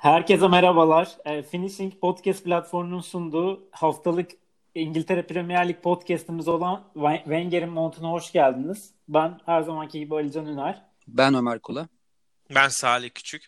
Herkese merhabalar. E, Finishing Podcast platformunun sunduğu haftalık İngiltere Premier Lig podcastimiz olan Wenger'in montuna hoş geldiniz. Ben her zamanki gibi Alican Üner. Ben Ömer Kula. Ben Salih Küçük.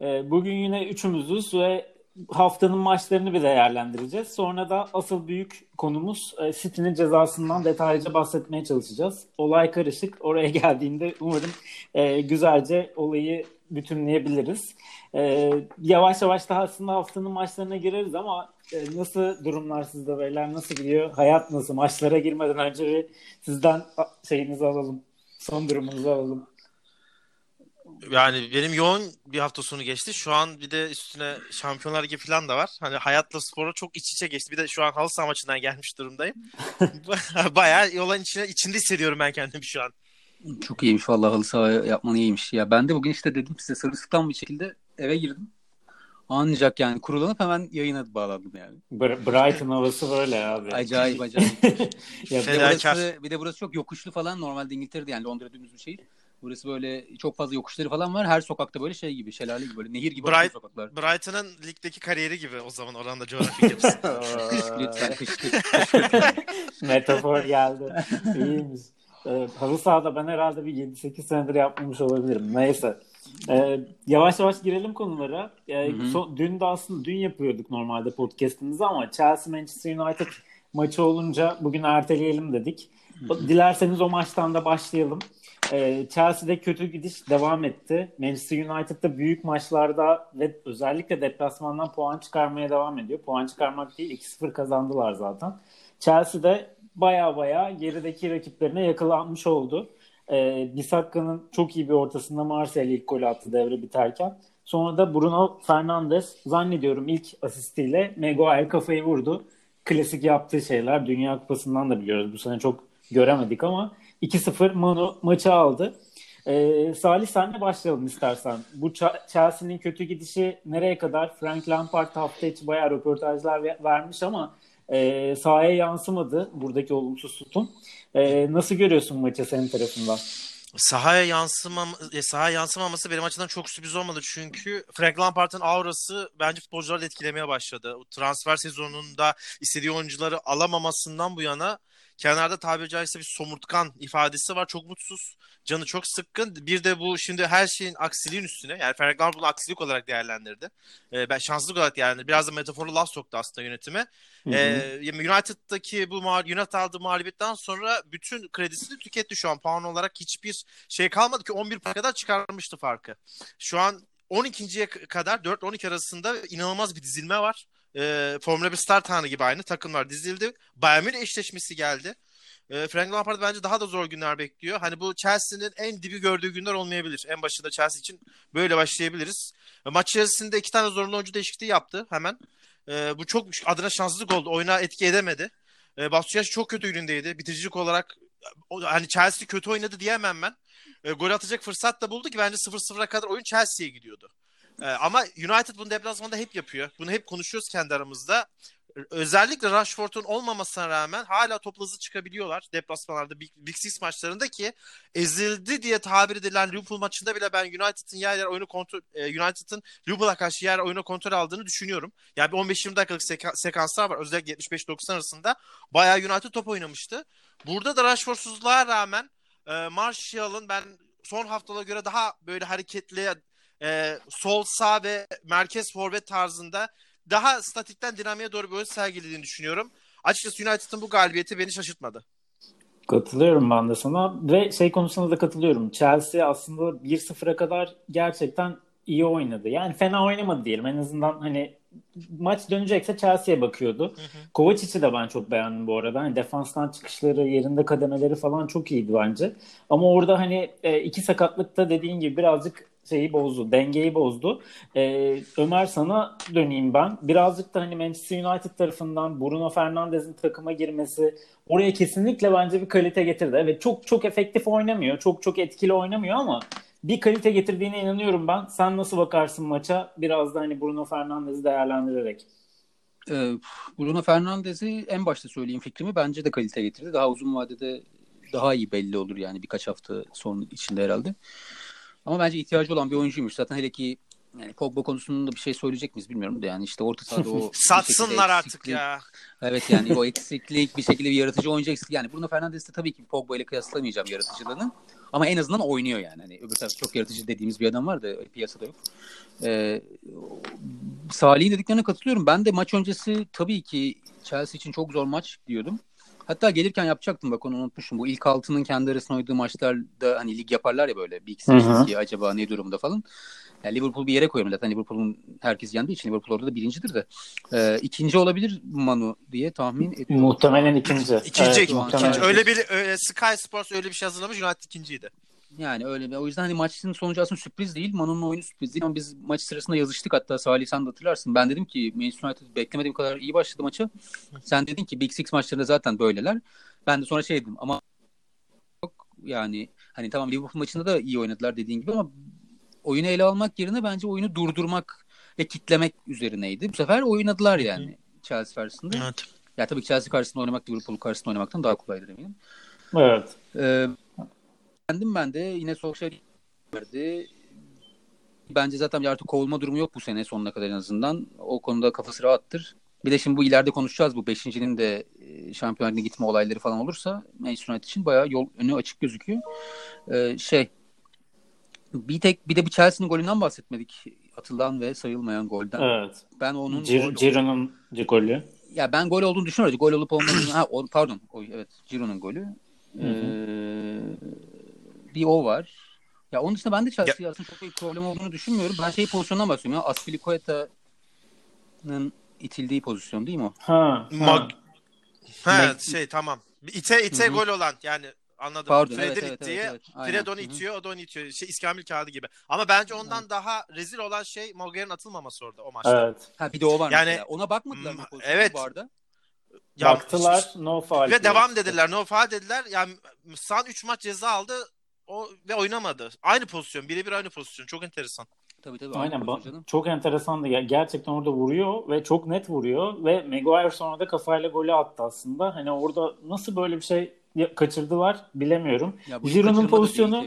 E, bugün yine üçümüzüz ve haftanın maçlarını bir değerlendireceğiz. Sonra da asıl büyük konumuz e, City'nin cezasından detaylıca bahsetmeye çalışacağız. Olay karışık. Oraya geldiğinde umarım e, güzelce olayı bütünleyebiliriz. E, yavaş yavaş da aslında haftanın maçlarına gireriz ama e, nasıl durumlar sizde beyler? Nasıl gidiyor? Hayat nasıl? Maçlara girmeden önce bir sizden şeyinizi alalım. Son durumunuzu alalım. Yani benim yoğun bir hafta sonu geçti. Şu an bir de üstüne Şampiyonlar Ligi falan da var. Hani hayatla spora çok iç içe geçti. Bir de şu an halı saha maçından gelmiş durumdayım. Bayağı yolun içine, içinde hissediyorum ben kendimi şu an. Çok iyiymiş vallahi halı saha yapman iyiymiş. Ya ben de bugün işte dedim size sırılsıklam bir şekilde eve girdim. Ancak yani kurulanıp hemen yayına bağladım yani. Br- Brighton havası böyle abi. Acayip acayip. ya bir, de burası, bir de burası çok yokuşlu falan. Normalde İngiltere'de yani Londra dümdüz bir şehir. Burası böyle çok fazla yokuşları falan var. Her sokakta böyle şey gibi, şelale gibi böyle nehir gibi Bright, sokaklar. Brighton'ın ligdeki kariyeri gibi o zaman oranda coğrafi yapısı. Lütfen kışkırt. Metafor geldi. İyiymiş. Ee, halı sahada ben herhalde bir 7-8 senedir yapmamış olabilirim. Neyse. Ee, yavaş yavaş girelim konulara. Ee, son, dün de aslında dün yapıyorduk normalde podcast'imizi ama Chelsea Manchester United maçı olunca bugün erteleyelim dedik. Hı-hı. Dilerseniz o maçtan da başlayalım. Ee, Chelsea'de kötü gidiş devam etti. Manchester United'da büyük maçlarda ve özellikle deplasmandan puan çıkarmaya devam ediyor. Puan çıkarmak değil 2-0 kazandılar zaten. Chelsea'de baya baya gerideki rakiplerine yakalanmış oldu. Ee, Bisakka'nın çok iyi bir ortasında Marcel ilk golü attı devre biterken. Sonra da Bruno Fernandes zannediyorum ilk asistiyle Maguire kafayı vurdu. Klasik yaptığı şeyler Dünya Kupası'ndan da biliyoruz. Bu sene çok göremedik ama 2-0 Manu maçı aldı. Ee, Salih senle başlayalım istersen. Bu Chelsea'nin kötü gidişi nereye kadar? Frank Lampard hafta içi bayağı röportajlar vermiş ama e, sahaya yansımadı buradaki olumsuz tutum. E, nasıl görüyorsun maçı senin tarafından? Sahaya yansımam e, sahaya yansımaması benim açımdan çok sürpriz olmadı çünkü Frank Lampard'ın aurası bence futbolcuları etkilemeye başladı. Transfer sezonunda istediği oyuncuları alamamasından bu yana kenarda tabiri caizse bir somurtkan ifadesi var. Çok mutsuz. Canı çok sıkkın. Bir de bu şimdi her şeyin aksiliğin üstüne. Yani Lampard bunu aksilik olarak değerlendirdi. Ee, ben şanssızlık olarak değerlendirdim. Biraz da metaforlu laf soktu aslında yönetime. Ee, United'daki bu United aldığı mağlubiyetten sonra bütün kredisini tüketti şu an. Puan olarak hiçbir şey kalmadı ki 11 kadar çıkarmıştı farkı. Şu an 12.ye kadar 4-12 arasında inanılmaz bir dizilme var e, Formula 1 start anı gibi aynı takımlar dizildi. Bayern Münih eşleşmesi geldi. E, Frank Lampard bence daha da zor günler bekliyor. Hani bu Chelsea'nin en dibi gördüğü günler olmayabilir. En başında Chelsea için böyle başlayabiliriz. E, maç içerisinde iki tane zorunlu oyuncu değişikliği yaptı hemen. E, bu çok adına şanssızlık oldu. Oyuna etki edemedi. E, Batshuayi çok kötü günündeydi. Bitiricilik olarak hani Chelsea kötü oynadı diyemem ben. E, gol atacak fırsat da buldu ki bence 0-0'a kadar oyun Chelsea'ye gidiyordu. Ee, ama United bunu deplasmanda hep yapıyor. Bunu hep konuşuyoruz kendi aramızda. Özellikle Rashford'un olmamasına rağmen hala toplu hızlı çıkabiliyorlar deplasmanlarda Big, Big Six maçlarında ki ezildi diye tabir edilen Liverpool maçında bile ben United'ın yer yer oyunu kontrol e, United'ın Liverpool'a karşı yer oyunu kontrol aldığını düşünüyorum. Yani bir 15-20 dakikalık seka- sekanslar var özellikle 75-90 arasında bayağı United top oynamıştı. Burada da Rashford'suzluğa rağmen e, Martial'ın ben son haftalara göre daha böyle hareketli e, sol sağ ve merkez forvet tarzında daha statikten dinamiğe doğru bir oyun sergilediğini düşünüyorum. Açıkçası United'ın bu galibiyeti beni şaşırtmadı. Katılıyorum ben de sana ve şey konusunda da katılıyorum. Chelsea aslında 1-0'a kadar gerçekten iyi oynadı. Yani fena oynamadı diyelim. En azından hani maç dönecekse Chelsea'ye bakıyordu. Kovacic'i de ben çok beğendim bu arada. Hani defanstan çıkışları, yerinde kademeleri falan çok iyiydi bence. Ama orada hani e, iki sakatlıkta dediğin gibi birazcık şeyi bozdu, dengeyi bozdu. Ee, Ömer sana döneyim ben. Birazcık da hani Manchester United tarafından Bruno Fernandes'in takıma girmesi oraya kesinlikle bence bir kalite getirdi. Evet çok çok efektif oynamıyor, çok çok etkili oynamıyor ama bir kalite getirdiğine inanıyorum ben. Sen nasıl bakarsın maça? Biraz da hani Bruno Fernandes'i değerlendirerek. Ee, Bruno Fernandes'i en başta söyleyeyim fikrimi bence de kalite getirdi. Daha uzun vadede daha iyi belli olur yani birkaç hafta sonra içinde herhalde. Ama bence ihtiyacı olan bir oyuncuymuş. Zaten hele ki yani Pogba konusunda bir şey söyleyecek miyiz bilmiyorum da yani işte orta sahada o satsınlar artık ya. Evet yani o eksiklik bir şekilde bir yaratıcı oyuncu eksikliği. Yani Bruno Fernandes de tabii ki Pogba ile kıyaslamayacağım yaratıcılığını. Ama en azından oynuyor yani. Hani öbür tarafta çok yaratıcı dediğimiz bir adam var da piyasada yok. Ee, Salih'in dediklerine katılıyorum. Ben de maç öncesi tabii ki Chelsea için çok zor maç diyordum. Hatta gelirken yapacaktım bak onu unutmuşum. Bu ilk altının kendi arasında oynadığı maçlarda hani lig yaparlar ya böyle. Big Six acaba ne durumda falan. Yani Liverpool bir yere koyuyorum zaten. Liverpool'un herkes yendiği için Liverpool orada da birincidir de. E, ikinci olabilir Manu diye tahmin ediyorum. Muhtemelen ikinci. İkinci, evet, ikinci. Öyle bir öyle, Sky Sports öyle bir şey hazırlamış. United ikinciydi. Yani öyle bir. O yüzden hani maçın sonucu aslında sürpriz değil. Manu'nun oyunu sürpriz değil ama biz maç sırasında yazıştık hatta Salih sen de hatırlarsın. Ben dedim ki Manchester United beklemediğim kadar iyi başladı maçı. Sen dedin ki Big Six maçlarında zaten böyleler. Ben de sonra şey dedim ama yok yani hani tamam Liverpool maçında da iyi oynadılar dediğin gibi ama oyunu ele almak yerine bence oyunu durdurmak ve kitlemek üzerineydi. Bu sefer oynadılar yani Chelsea karşısında. Evet. Ya tabii Chelsea karşısında oynamak Liverpool karşısında oynamaktan daha kolaydır eminim. Evet. Ee, beğendim ben de. Yine Solskjaer verdi. Bence zaten artık kovulma durumu yok bu sene sonuna kadar en azından. O konuda kafası rahattır. Bir de şimdi bu ileride konuşacağız bu beşincinin de e, şampiyonluğa gitme olayları falan olursa Manchester United için bayağı yol önü açık gözüküyor. Ee, şey bir tek bir de bir Chelsea'nin golünden bahsetmedik. Atılan ve sayılmayan golden. Evet. Ben onun Cir Ciro'nun golü. Ya ben gol olduğunu düşünüyorum. Gol olup olmadığını ha o, pardon. O, evet Ciro'nun golü. Ee, bir o var. Ya onun dışında ben de Chelsea'ye aslında çok büyük problem olduğunu düşünmüyorum. Ben şey pozisyondan bahsediyorum ya. Aspilicueta'nın itildiği pozisyon değil mi o? Ha. Mag ha, şey tamam. İte ite Hı-hı. gol olan yani Anladım. Pardon, Fred'in evet, evet, ittiği. Evet, evet. Fred onu itiyor, o da onu itiyor. Şey, İskambil kağıdı gibi. Ama bence ondan evet. daha rezil olan şey Moger'in atılmaması orada o maçta. Evet. Ha bir de o var yani, mesela. Ona bakmadılar mı evet. bu arada? Ya, Baktılar no faal. Ve devam dediler no faal dediler. Yani San 3 maç ceza aldı o ve oynamadı. Aynı pozisyon. Birebir aynı pozisyon. Çok enteresan. Tabii tabii. Aynen. Ba- çok enteresandı. Gerçekten orada vuruyor ve çok net vuruyor ve Maguire sonra da kafayla golü attı aslında. Hani orada nasıl böyle bir şey kaçırdılar bilemiyorum. Giroud'un pozisyonu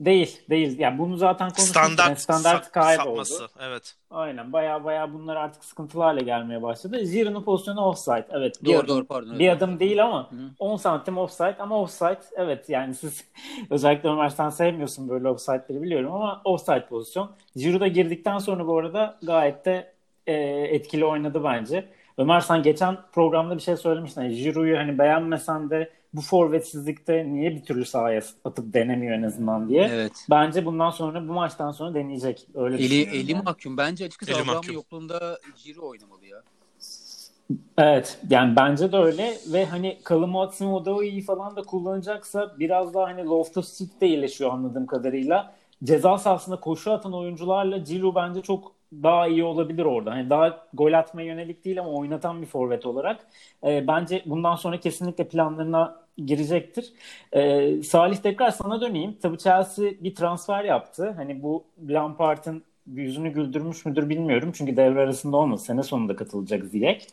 değil, değil. Yani bunu zaten konuştuk. Standart, yani standart kayboldu. Evet. Aynen. Baya baya bunlar artık sıkıntılarla gelmeye başladı. Giroud'un pozisyonu offside. Evet. Bir, doğru, doğru, pardon, bir adım değil ama Hı-hı. 10 santim offside ama offside evet yani siz özellikle Ömer sen sevmiyorsun böyle offside'leri biliyorum ama offside pozisyon. Giroud'a girdikten sonra bu arada gayet de e, etkili oynadı bence. Ömer sen geçen programda bir şey söylemiştin. Yani Giroud'u hani beğenmesen de bu forvetsizlikte niye bir türlü sahaya atıp denemiyor en azından diye. Evet. Bence bundan sonra bu maçtan sonra deneyecek. Öyle eli, eli yani. mahkum. Bence açıkçası Abraham'ın yokluğunda Ciro oynamalı ya. Evet yani bence de öyle ve hani Kalımı iyi falan da kullanacaksa biraz daha hani Loftus Cheek de iyileşiyor anladığım kadarıyla. Ceza sahasında koşu atan oyuncularla Ciro bence çok daha iyi olabilir orada. Hani daha gol atmaya yönelik değil ama oynatan bir forvet olarak. E, bence bundan sonra kesinlikle planlarına girecektir. E, Salih tekrar sana döneyim. Tabii Chelsea bir transfer yaptı. Hani bu Lampard'ın yüzünü güldürmüş müdür bilmiyorum. Çünkü devre arasında olmadı. Sene sonunda katılacak Ziyech.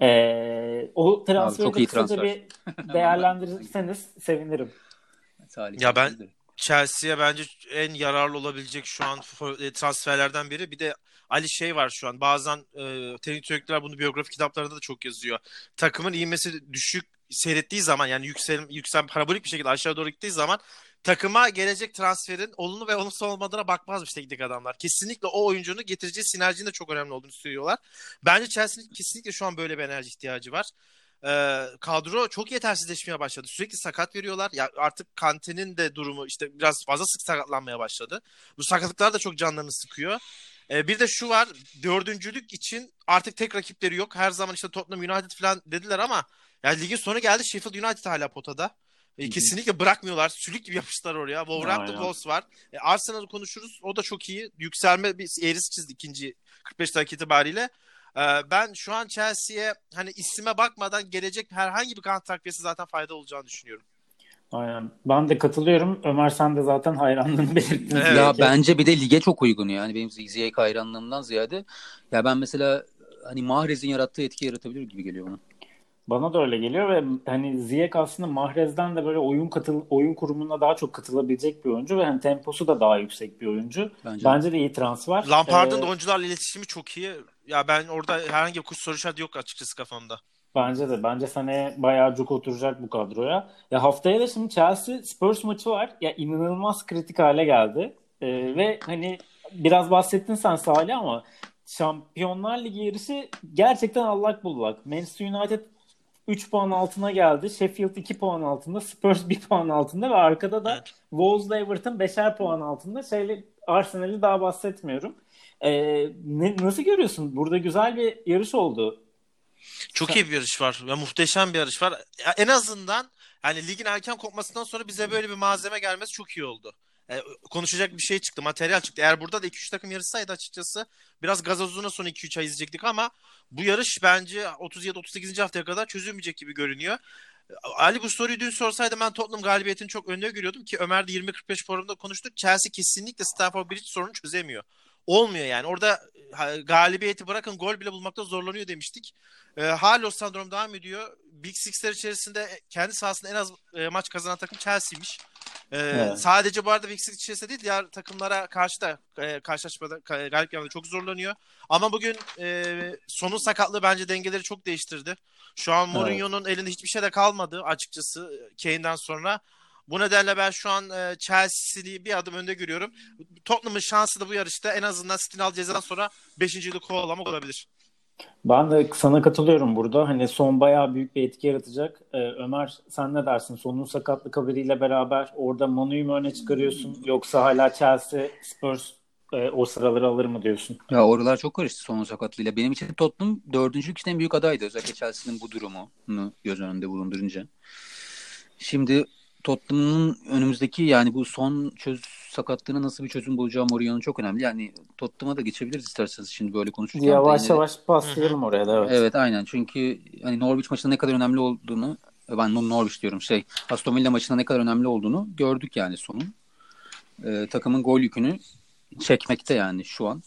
E, o transferi de kısaca bir değerlendirirseniz sevinirim. Salih, ya ben Chelsea'ye bence en yararlı olabilecek şu an transferlerden biri. Bir de Ali şey var şu an. Bazen e, teknik direktörler bunu biyografi kitaplarında da çok yazıyor. Takımın ivmesi düşük seyrettiği zaman yani yüksel, yüksel parabolik bir şekilde aşağı doğru gittiği zaman takıma gelecek transferin olumlu ve olumsuz olmadığına bakmazmış teknik adamlar. Kesinlikle o oyuncunun getireceği sinerjinin de çok önemli olduğunu söylüyorlar. Bence Chelsea'nin kesinlikle şu an böyle bir enerji ihtiyacı var. Ee, kadro çok yetersizleşmeye başladı. Sürekli sakat veriyorlar. Ya artık Kante'nin de durumu işte biraz fazla sık sakatlanmaya başladı. Bu sakatlıklar da çok canlarını sıkıyor. Ee, bir de şu var. Dördüncülük için artık tek rakipleri yok. Her zaman işte Tottenham United falan dediler ama yani ligin sonu geldi. Sheffield United hala potada. E, kesinlikle bırakmıyorlar. Sülük gibi yapıştılar oraya. Wolverhampton Wolves var. E, Arsenal'ı konuşuruz. O da çok iyi. Yükselme bir eğrisi çizdi ikinci 45 dakika itibariyle. E, ben şu an Chelsea'ye hani isime bakmadan gelecek herhangi bir kanat takviyesi zaten fayda olacağını düşünüyorum. Aynen. Ben de katılıyorum. Ömer sen de zaten hayranlığını belirttin. Evet. Ya bence bir de lige çok uygun yani. Benim Ziyech hayranlığımdan ziyade. Ya ben mesela hani Mahrez'in yarattığı etki yaratabilir gibi geliyor bana. Bana da öyle geliyor ve hani Ziyech aslında Mahrez'den de böyle oyun katıl oyun kurumuna daha çok katılabilecek bir oyuncu ve hani temposu da daha yüksek bir oyuncu. Bence, Bence de iyi transfer. Lampard'ın ee, da oyuncularla iletişimi çok iyi. Ya ben orada herhangi bir kuş soru işareti yok açıkçası kafamda. Bence de. Bence seneye bayağı çok oturacak bu kadroya. Ya haftaya da şimdi Chelsea Spurs maçı var. Ya inanılmaz kritik hale geldi. Ee, ve hani biraz bahsettin sen Salih ama Şampiyonlar Ligi yarışı gerçekten allak bullak. Manchester United 3 puan altına geldi. Sheffield 2 puan altında. Spurs 1 puan altında ve arkada da evet. Wolves Everton 5'er puan altında. Şeyle Arsenal'i daha bahsetmiyorum. Ee, ne, nasıl görüyorsun? Burada güzel bir yarış oldu. Çok iyi bir yarış var ve muhteşem bir yarış var. En azından yani ligin erken kopmasından sonra bize böyle bir malzeme gelmesi çok iyi oldu. E, konuşacak bir şey çıktı, materyal çıktı. Eğer burada da 2-3 takım yarışsaydı açıkçası biraz gazozuna son 2-3 ay izleyecektik ama bu yarış bence 37-38. haftaya kadar çözülmeyecek gibi görünüyor. Ali bu soruyu dün sorsaydı ben Tottenham galibiyetini çok önde görüyordum ki Ömer de 20-45 forumda konuştuk. Chelsea kesinlikle Stamford Bridge sorunu çözemiyor. Olmuyor yani. Orada galibiyeti bırakın gol bile bulmakta zorlanıyor demiştik. E, hala o sendrom devam ediyor. Big Six'ler içerisinde kendi sahasında en az e, maç kazanan takım Chelsea'ymiş. Ee, evet. Sadece bu arada Six içerisinde değil diğer takımlara karşı da e, karşılaşmada galip gelmede çok zorlanıyor. Ama bugün e, sonun sakatlığı bence dengeleri çok değiştirdi. Şu an Mourinho'nun evet. elinde hiçbir şey de kalmadı açıkçası Kane'den sonra. Bu nedenle ben şu an e, Chelsea'yi bir adım önde görüyorum. Tottenham'ın şansı da bu yarışta en azından City'nin al cezadan sonra 5. yılı kovalamak olabilir. Ben de sana katılıyorum burada. Hani son bayağı büyük bir etki yaratacak. Ee, Ömer sen ne dersin? Sonun sakatlık haberiyle beraber orada Manu'yu mu öne çıkarıyorsun? Yoksa hala Chelsea, Spurs e, o sıraları alır mı diyorsun? Ya oralar çok karıştı sonun sakatlığıyla. Benim için Tottenham dördüncülük için en büyük adaydı. Özellikle Chelsea'nin bu durumunu göz önünde bulundurunca. Şimdi Tottenham'ın önümüzdeki yani bu son çöz sakatlığına nasıl bir çözüm bulacağı Mourinho'nun çok önemli. Yani Tottenham'a da geçebiliriz isterseniz şimdi böyle konuşurken. Yavaş yavaş paslayalım oraya da evet. Evet aynen çünkü hani Norwich maçında ne kadar önemli olduğunu ben Norwich diyorum şey Aston Villa maçında ne kadar önemli olduğunu gördük yani sonun. Ee, takımın gol yükünü çekmekte yani şu an.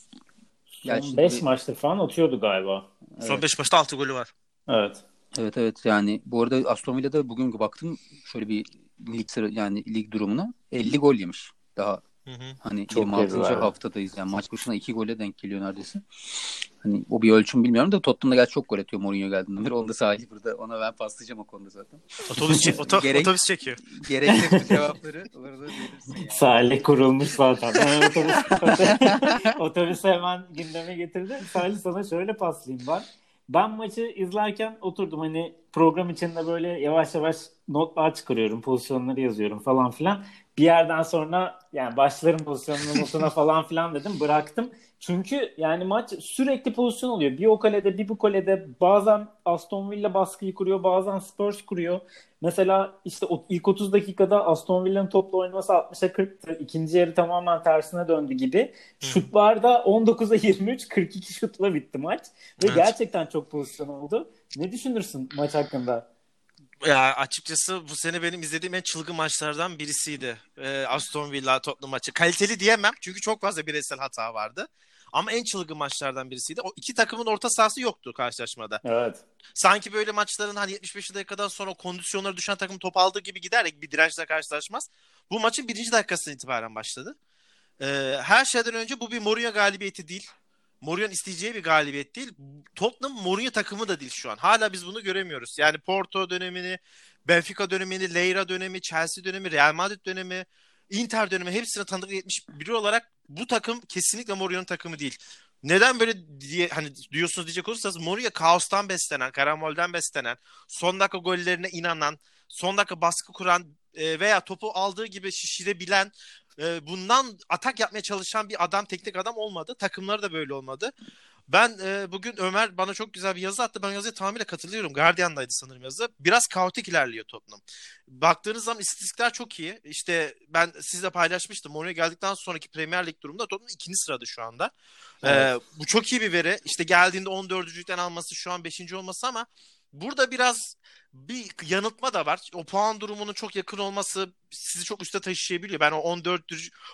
Son 5 şimdi... maçtır falan atıyordu galiba. Evet. Son 5 maçta 6 golü var. Evet. Evet evet yani bu arada Aston Villa'da bugün baktım şöyle bir lig sıra yani lig durumuna 50 gol yemiş. Daha hı hı. hani Çok 26. haftadayız. Yani maç başına 2 gole denk geliyor neredeyse. Hani o bir ölçüm bilmiyorum da Tottenham'da gerçi çok gol atıyor Mourinho geldiğinden beri. Onu da sahil burada ona ben paslayacağım o konuda zaten. Otobüs, çek, oto, Gerek, otobüs çekiyor. Gerekli cevapları orada verirsin. Yani. Salih kurulmuş zaten. Ben otobüs, otobüsü hemen gündeme getirdim. Salih sana şöyle paslayayım ben. Ben maçı izlerken oturdum hani program içinde böyle yavaş yavaş notlar çıkarıyorum, pozisyonları yazıyorum falan filan. Bir yerden sonra yani başlarım pozisyonuna notuna falan filan dedim bıraktım. Çünkü yani maç sürekli pozisyon oluyor. Bir o kalede bir bu kalede bazen Aston Villa baskıyı kuruyor bazen Spurs kuruyor. Mesela işte ilk 30 dakikada Aston Villa'nın topla oynaması 60'a 40'tı. İkinci yarı tamamen tersine döndü gibi. Şutlarda 19'a 23 42 şutla bitti maç. Ve evet. gerçekten çok pozisyon oldu. Ne düşünürsün maç hakkında? Ya açıkçası bu sene benim izlediğim en çılgın maçlardan birisiydi. Ee, Aston Villa Tottenham maçı. Kaliteli diyemem çünkü çok fazla bireysel hata vardı. Ama en çılgın maçlardan birisiydi. O iki takımın orta sahası yoktu karşılaşmada. Evet. Sanki böyle maçların hani 75 dakikadan sonra kondisyonları düşen takım top aldığı gibi giderek bir dirençle karşılaşmaz. Bu maçın birinci dakikasından itibaren başladı. Ee, her şeyden önce bu bir Mourinho galibiyeti değil. Mourinho'nun isteyeceği bir galibiyet değil. Tottenham Mourinho takımı da değil şu an. Hala biz bunu göremiyoruz. Yani Porto dönemini, Benfica dönemini, Leira dönemi, Chelsea dönemi, Real Madrid dönemi, Inter dönemi hepsini tanıdık etmiş biri olarak bu takım kesinlikle Mourinho'nun takımı değil. Neden böyle diye hani diyorsunuz diyecek olursanız Mourinho kaostan beslenen, karamolden beslenen, son dakika gollerine inanan, son dakika baskı kuran e, veya topu aldığı gibi şişirebilen e, bundan atak yapmaya çalışan bir adam, teknik adam olmadı. Takımları da böyle olmadı. Ben e, bugün Ömer bana çok güzel bir yazı attı. Ben yazıya tamamıyla katılıyorum. Guardian'daydı sanırım yazı. Biraz kaotik ilerliyor Tottenham. Baktığınız zaman istatistikler çok iyi. İşte ben sizle paylaşmıştım. Mourinho geldikten sonraki Premier Lig durumunda Tottenham ikinci sırada şu anda. Evet. Ee, bu çok iyi bir veri. İşte geldiğinde 14.lükten alması şu an 5. olması ama burada biraz bir yanıltma da var. O puan durumunun çok yakın olması sizi çok üste taşıyabiliyor. Ben o 14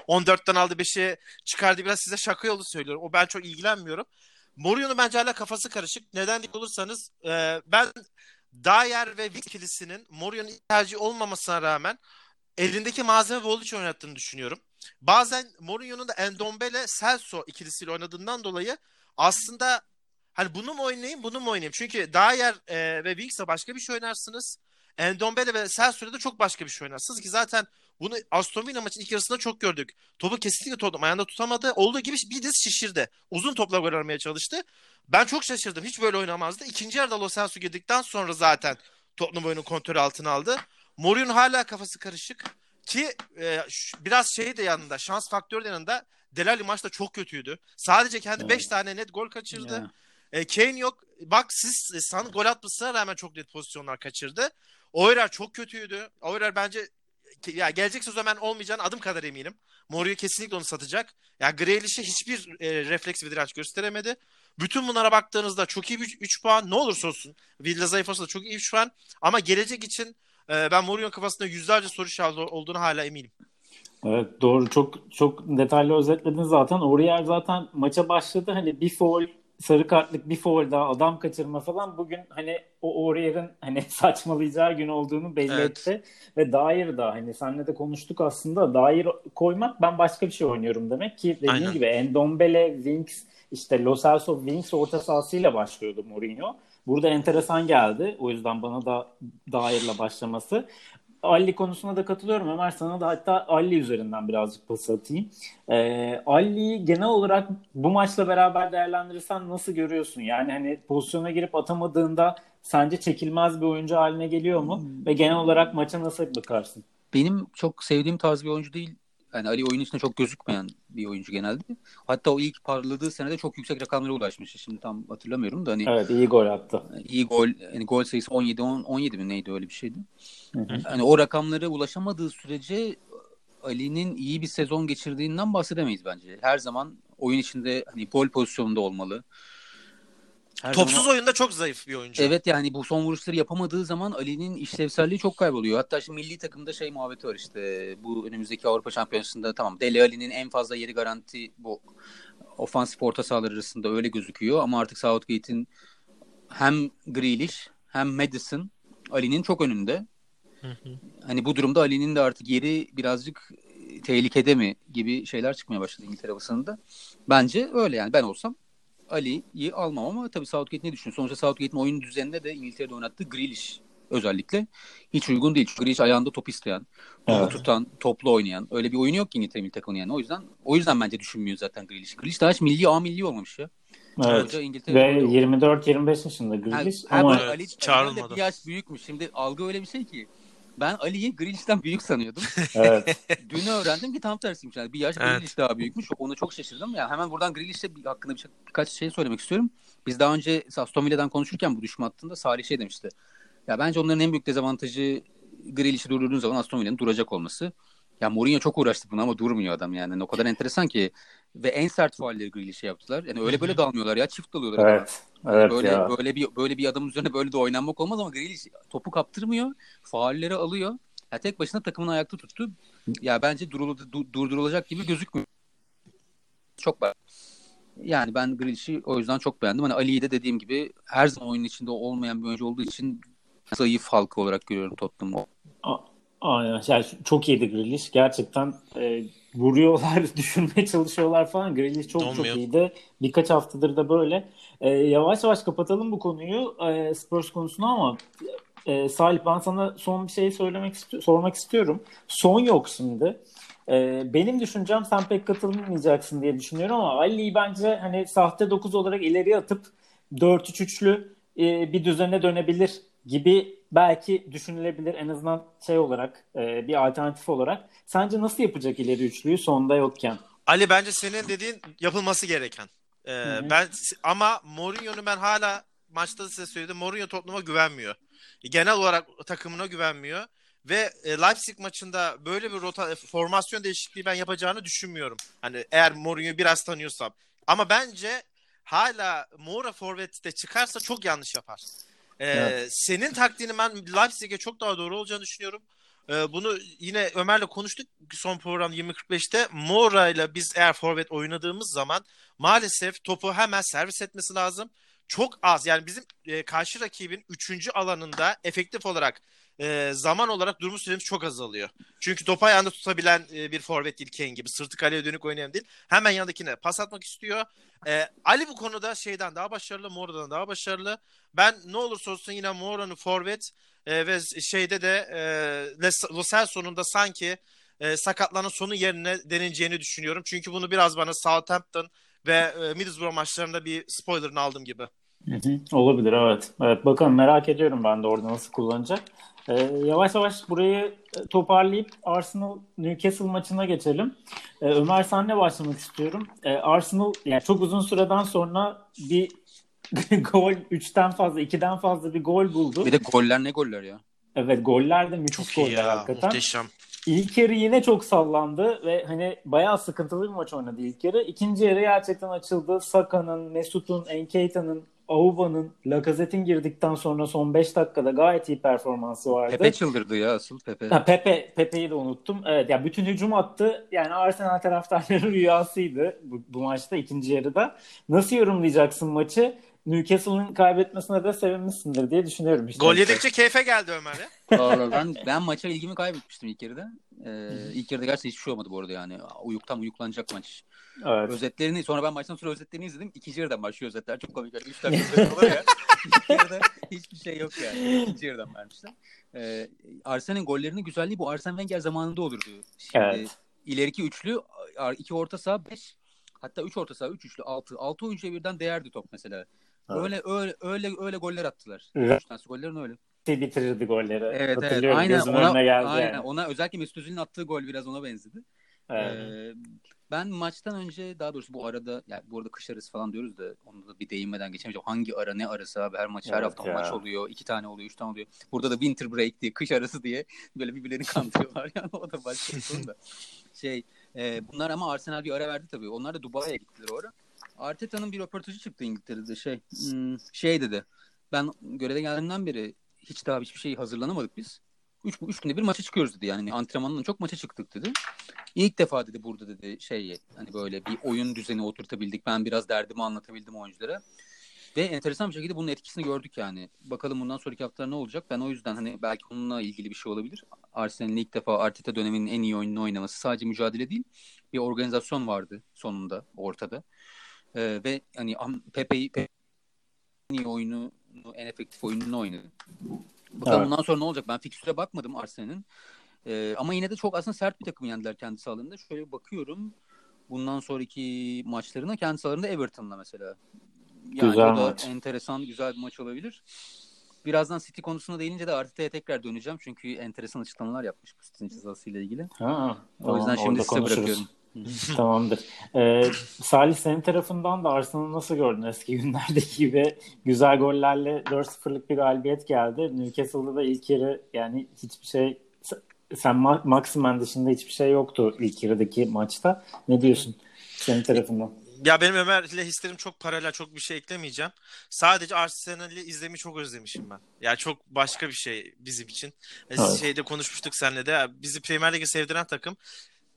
14'ten aldı 5'e çıkardı biraz size şaka yolu söylüyorum. O ben çok ilgilenmiyorum. Mourinho'nun bence hala kafası karışık. Neden diye olursanız e, ben Dyer ve Wick ikilisinin Mourinho'nun tercih olmamasına rağmen elindeki malzeme bol için oynattığını düşünüyorum. Bazen Mourinho'nun da Endombele Celso ikilisiyle oynadığından dolayı aslında hani bunu mu oynayayım bunu mu oynayayım? Çünkü Dyer e, ve Winks'e başka bir şey oynarsınız. Endombele ve Celso'da da çok başka bir şey oynarsınız ki zaten bunu Aston Villa maçın ilk yarısında çok gördük. Topu kesinlikle Tottenham ayağında tutamadı. Olduğu gibi bir diz şişirdi. Uzun topla gol çalıştı. Ben çok şaşırdım. Hiç böyle oynamazdı. İkinci yarıda Lo Celso girdikten sonra zaten Tottenham oyunu kontrolü altına aldı. Mourinho hala kafası karışık. Ki e, biraz şey de yanında, şans faktörü de yanında. Delali maçta çok kötüydü. Sadece kendi 5 evet. tane net gol kaçırdı. Yeah. E, Kane yok. Bak siz e, san gol atmasına rağmen çok net pozisyonlar kaçırdı. Oyrar çok kötüydü. Oyrar bence ya gelecek sezon ben olmayacağını adım kadar eminim. Mourinho kesinlikle onu satacak. Ya Grealish'e hiçbir e, refleks ve direnç gösteremedi. Bütün bunlara baktığınızda çok iyi bir 3 puan. Ne olursa olsun. Villa zayıf olsa da çok iyi 3 puan. Ama gelecek için e, ben Mourinho kafasında yüzlerce soru işareti olduğunu hala eminim. Evet doğru çok çok detaylı özetledin zaten. Oraya zaten maça başladı. Hani bir foul sarı kartlık bir foul daha adam kaçırma falan bugün hani o Orier'in hani saçmalayacağı gün olduğunu belli evet. etti. Ve Dair da hani senle de konuştuk aslında Dair koymak ben başka bir şey oynuyorum demek ki dediğim Aynen. gibi Endombele, Winks işte Lo Celso, Winks orta sahasıyla başlıyordu Mourinho. Burada enteresan geldi. O yüzden bana da Dair'le başlaması. Ali konusuna da katılıyorum Ömer sana da hatta Ali üzerinden birazcık pas atayım. Ee, Ali'yi genel olarak bu maçla beraber değerlendirirsen nasıl görüyorsun? Yani hani pozisyona girip atamadığında sence çekilmez bir oyuncu haline geliyor mu? Ve genel olarak maça nasıl bakarsın? Benim çok sevdiğim tarz bir oyuncu değil yani Ali oyun içinde çok gözükmeyen bir oyuncu genelde. Hatta o ilk parladığı senede çok yüksek rakamlara ulaşmıştı. Şimdi tam hatırlamıyorum da hani Evet, iyi gol attı. İyi gol yani gol sayısı 17 10, 17 mi neydi öyle bir şeydi. Hı hı. Hani o rakamlara ulaşamadığı sürece Ali'nin iyi bir sezon geçirdiğinden bahsedemeyiz bence. Her zaman oyun içinde hani gol pozisyonunda olmalı. Her Topsuz zaman... oyunda çok zayıf bir oyuncu. Evet yani bu son vuruşları yapamadığı zaman Ali'nin işlevselliği çok kayboluyor. Hatta şimdi milli takımda şey muhabbeti var işte. Bu önümüzdeki Avrupa Şampiyonası'nda tamam Dele Ali'nin en fazla yeri garanti bu ofansif orta sahalar arasında öyle gözüküyor. Ama artık Southgate'in hem Grealish hem Madison Ali'nin çok önünde. Hani bu durumda Ali'nin de artık yeri birazcık tehlikede mi gibi şeyler çıkmaya başladı İngiltere basınında. Bence öyle yani ben olsam Ali'yi almam ama tabii Southgate ne düşünüyor? Sonuçta Southgate'in oyun düzeninde de İngiltere'de oynattığı Grealish özellikle hiç uygun değil. Çünkü Grealish ayağında top isteyen, topu evet. tutan, toplu oynayan. Öyle bir oyun yok ki İngiltere milli takımının yani. O yüzden o yüzden bence düşünmüyor zaten Grealish. Grealish daha hiç milli A milli olmamış ya. Evet. Ve 24-25 yaşında Grealish ha, ama ha, Ali, çağrılmadı. Bir yaş büyükmüş. Şimdi algı öyle bir şey ki ben Ali'yi Grealish'ten büyük sanıyordum. evet. Dün öğrendim ki tam tersiymiş. Yani bir yaş evet. Grealish daha büyükmüş. Ona çok şaşırdım. Yani hemen buradan Grealish'te hakkında bir, birkaç şey söylemek istiyorum. Biz daha önce Aston Villa'dan konuşurken bu düşme hattında Salih şey demişti. Ya bence onların en büyük dezavantajı Grealish'i durdurduğun zaman Aston Villa'nın duracak olması. Ya Mourinho çok uğraştı buna ama durmuyor adam yani. yani. O kadar enteresan ki ve en sert faalleri Grealish'e yaptılar. Yani öyle böyle dalmıyorlar ya çift dalıyorlar. Evet. Evet böyle ya. böyle bir böyle bir adamın üzerine böyle de oynanmak olmaz ama Grealish topu kaptırmıyor. Faalleri alıyor. Ya tek başına takımını ayakta tuttu. Ya bence durul, du, durdurulacak gibi gözükmüyor. Çok ben. Yani ben Grealish'i o yüzden çok beğendim. Hani Ali'yi de dediğim gibi her zaman oyunun içinde olmayan bir oyuncu olduğu için zayıf halka olarak görüyorum Tottenham'ı. Aynen. Yani çok iyiydi Grealish. Gerçekten e, vuruyorlar, düşürmeye çalışıyorlar falan. Grealish çok Olmuyor. çok iyiydi. Birkaç haftadır da böyle. E, yavaş yavaş kapatalım bu konuyu e, Spurs konusunu ama e, Salih ben sana son bir şey söylemek isti- sormak istiyorum. Son yok şimdi. E, benim düşüncem sen pek katılmayacaksın diye düşünüyorum ama Ali'yi bence hani sahte 9 olarak ileriye atıp 4-3-3'lü e, bir düzene dönebilir gibi belki düşünülebilir en azından şey olarak e, bir alternatif olarak. Sence nasıl yapacak ileri üçlüyü sonda yokken? Ali bence senin dediğin yapılması gereken. Ee, ben ama Mourinho'nu ben hala maçta da size söyledim. Mourinho Tottenham'a güvenmiyor. Genel olarak takımına güvenmiyor ve e, Leipzig maçında böyle bir rota formasyon değişikliği ben yapacağını düşünmüyorum. Hani eğer Mourinho'yu biraz tanıyorsam. Ama bence hala Moura forvette çıkarsa çok yanlış yapar. Ee, evet. Senin taktiğinin ben Leipzig'e çok daha doğru olacağını düşünüyorum. e, bunu yine Ömer'le konuştuk son program 20.45'te. Mora ile biz eğer forvet oynadığımız zaman maalesef topu hemen servis etmesi lazım. Çok az yani bizim e, karşı rakibin 3. alanında efektif olarak e, zaman olarak durmuş süremiz çok azalıyor. Çünkü topu ayağında tutabilen e, bir forvet değil Kane gibi. Sırtı kaleye dönük oynayan değil. Hemen yanındakine pas atmak istiyor. E, Ali bu konuda şeyden daha başarılı. Mora'dan daha başarılı. Ben ne olursa olsun yine Mora'nın forvet e, ve şeyde de e, Lo Celso'nun da sanki e, sakatlanan sonu yerine deneneceğini düşünüyorum. Çünkü bunu biraz bana Southampton ve e, Middlesbrough maçlarında bir spoilerını aldım gibi. Hı hı, olabilir evet. Evet bakalım merak ediyorum ben de orada nasıl kullanacak. Ee, yavaş yavaş burayı e, toparlayıp Arsenal Newcastle maçına geçelim. Ee, Ömer senle başlamak istiyorum. Ee, Arsenal yani çok uzun süreden sonra bir gol 3'ten fazla 2'den fazla bir gol buldu. Bir de goller ne goller ya? Evet goller de müthiş çok goller ya, hakikaten. Muhteşem. İlk yarı yine çok sallandı ve hani bayağı sıkıntılı bir maç oynadı ilk yarı. İkinci yarı gerçekten açıldı. Saka'nın, Mesut'un, Enkeita'nın, Auba'nın, Lacazette'in girdikten sonra son 5 dakikada gayet iyi performansı vardı. Pepe çıldırdı ya asıl Pepe. Ha, Pepe Pepe'yi de unuttum. Evet ya bütün hücum attı. Yani Arsenal taraftarlarının rüyasıydı bu, bu maçta ikinci yarıda. Nasıl yorumlayacaksın maçı? Newcastle'ın kaybetmesine de sevinmişsindir diye düşünüyorum. Işte. Gol yedikçe keyfe geldi Ömer'e. Vallahi ben, ben maça ilgimi kaybetmiştim ilk yarıda. Ee, ilk yarıda gerçekten hiçbir şey olmadı bu arada yani. Uyuktan uyuklanacak maç. Evet. Özetlerini sonra ben maçtan sonra özetlerini izledim. İkinci yarıdan başlıyor özetler. Çok komik. 3 dakika özet olur ya. İlk yarıda hiçbir şey yok yani. İkinci yarıdan vermişler. Ee, Arsenal'in gollerinin güzelliği bu Arsene Wenger zamanında olurdu. Şimdi Evet. ileriki üçlü, iki orta saha, beş hatta üç orta saha, üç üçlü, altı. Altı oyuncuya birden değerdi top mesela. Evet. Öyle öyle öyle öyle goller attılar. Evet. Üç tanesi gollerin öyle. bitirirdi golleri. Evet evet. Aynen ona geldi aynen yani. ona özellikle Mesut Özil'in attığı gol biraz ona benzedi. Evet. Ee, ben maçtan önce daha doğrusu bu arada yani bu arada kış arası falan diyoruz da onu da bir değinmeden geçemeyeceğim. Hangi ara ne arası abi her maç her Evet hafta ya. maç oluyor. iki tane oluyor, üç tane oluyor. Burada da winter break diye kış arası diye böyle birbirlerini kandırıyorlar yani o da başka bir konu da. Şey e, bunlar ama Arsenal bir ara verdi tabii. Onlar da Dubai'ye gittiler o ara. Arteta'nın bir röportajı çıktı İngiltere'de şey hmm, şey dedi. Ben göreve geldiğimden beri hiç daha hiçbir şey hazırlanamadık biz. Üç, üç günde bir maça çıkıyoruz dedi yani antrenmandan çok maça çıktık dedi. İlk defa dedi burada dedi şey hani böyle bir oyun düzeni oturtabildik. Ben biraz derdimi anlatabildim oyunculara. Ve enteresan bir şekilde bunun etkisini gördük yani. Bakalım bundan sonraki haftalar ne olacak? Ben o yüzden hani belki onunla ilgili bir şey olabilir. Arsenal'in ilk defa Arteta döneminin en iyi oyununu oynaması sadece mücadele değil. Bir organizasyon vardı sonunda ortada. Ee, ve hani Pepe'yi Pepe en iyi oyunu en efektif oyununu oynadı. Bakalım Evet. bundan sonra ne olacak? Ben fikstüre bakmadım Arsenal'in. Ee, ama yine de çok aslında sert bir takım yendiler kendi sahalarında. Şöyle bakıyorum. Bundan sonraki maçlarına kendi sahalarında Everton'la mesela. Yani Güzel o da maç. enteresan, güzel bir maç olabilir. Birazdan City konusuna değinince de Arteta'ya tekrar döneceğim. Çünkü enteresan açıklamalar yapmış bu City'nin cezasıyla ilgili. Ha, O yüzden tamam, şimdi size konuşuruz. bırakıyorum. Tamamdır. Ee, Salih senin tarafından da Arsenal'ı nasıl gördün eski günlerdeki gibi güzel gollerle 4-0'lık bir galibiyet geldi. Newcastle'da da ilk yarı yani hiçbir şey sen Ma- Maximen dışında hiçbir şey yoktu ilk yarıdaki maçta. Ne diyorsun senin tarafından? Ya benim Ömer'le hislerim çok paralel, çok bir şey eklemeyeceğim. Sadece Arsenal'i izlemeyi çok özlemişim ben. Ya çok başka bir şey bizim için. E, Evet. Şeyde konuşmuştuk seninle de. Bizi Premier Lig'e sevdiren takım.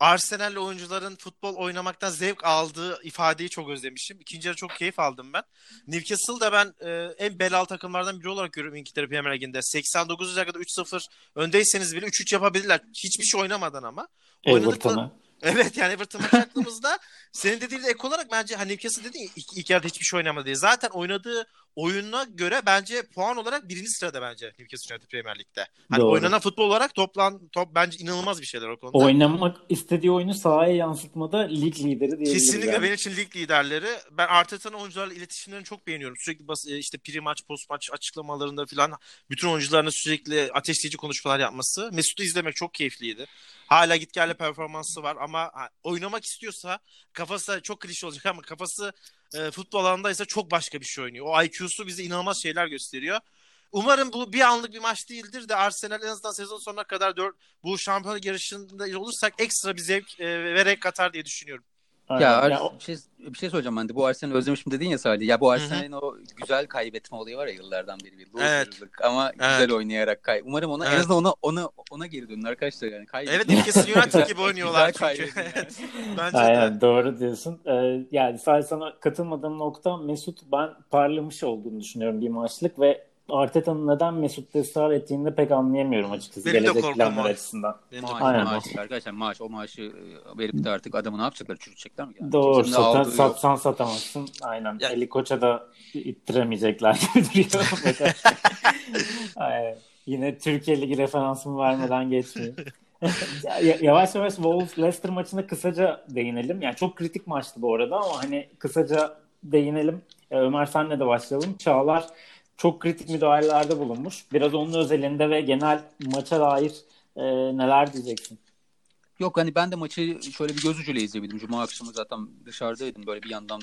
Arsenal'li oyuncuların futbol oynamaktan zevk aldığı ifadeyi çok özlemişim. İkinci yarı çok keyif aldım ben. Newcastle'da ben e, en belalı takımlardan biri olarak görüyorum İngiltere Premier Ligi'nde. 89. dakikada 3-0 öndeyseniz bile 3-3 yapabilirler. Hiçbir şey oynamadan ama. Everton'a. Evet yani Everton maçı aklımızda. Senin dediğin de ek olarak bence hani Newcastle dedin ya ilk, ilk yarıda hiçbir şey oynamadı diye. Zaten oynadığı oyuna göre bence puan olarak birinci sırada bence Newcastle United Premier Lig'de. Hani Doğru. oynanan futbol olarak toplan top bence inanılmaz bir şeyler o konuda. Oynamak istediği oyunu sahaya yansıtmada lig lideri diyebiliriz. Kesinlikle yani. benim için lig liderleri. Ben Arteta'nın oyuncularla iletişimlerini çok beğeniyorum. Sürekli bas, e, işte pre maç, post maç açıklamalarında falan bütün oyuncularına sürekli ateşleyici konuşmalar yapması. Mesut'u izlemek çok keyifliydi. Hala gitgelli performansı var ama oynamak istiyorsa kafası çok klişe olacak ama kafası e, futbol alanındaysa çok başka bir şey oynuyor. O IQ'su bize inanılmaz şeyler gösteriyor. Umarım bu bir anlık bir maç değildir de Arsenal en azından sezon sonuna kadar dört, bu şampiyonluk yarışında olursak ekstra bir zevk e, ve renk katar diye düşünüyorum. Aynen. Ya, ya o... bir şey bir şey söyleyeceğim ben de. Bu Arsenal'i özlemişim dedin ya Salih. Ya bu Arsenal'in o güzel kaybetme olayı var ya yıllardan beri bir evet. ama evet. güzel oynayarak kay. Umarım ona evet. en azından ona ona ona geri dönün arkadaşlar yani. Kaybedin. Evet Newcastle United gibi oynuyorlar çünkü. Bence Aynen, de. doğru diyorsun. Ee, yani sadece sana katılmadığım nokta Mesut ben parlamış olduğunu düşünüyorum bir maçlık ve Arteta'nın neden Mesut'ta ısrar ettiğini de pek anlayamıyorum açıkçası Benim gelecek planlar açısından. maaş, Aynen. maaş arkadaşlar maaş o maaşı e, verip de artık adamı ne yapacaklar çürütecekler mi? Yani? Doğru satan, satsan yok. satamazsın. Aynen. Yani. Ali Koç'a da ittiremeyecekler gibi duruyor. Aynen. Yine Türkiye Ligi referansımı vermeden geçmiyor. yavaş yavaş Wolves Leicester maçına kısaca değinelim. Yani çok kritik maçtı bu arada ama hani kısaca değinelim. Ömer senle de başlayalım. Çağlar çok kritik müdahalelerde bulunmuş. Biraz onun özelinde ve genel maça dair e, neler diyeceksin? Yok hani ben de maçı şöyle bir göz ucuyla izleyebildim. Cuma akşamı zaten dışarıdaydım. Böyle bir yandan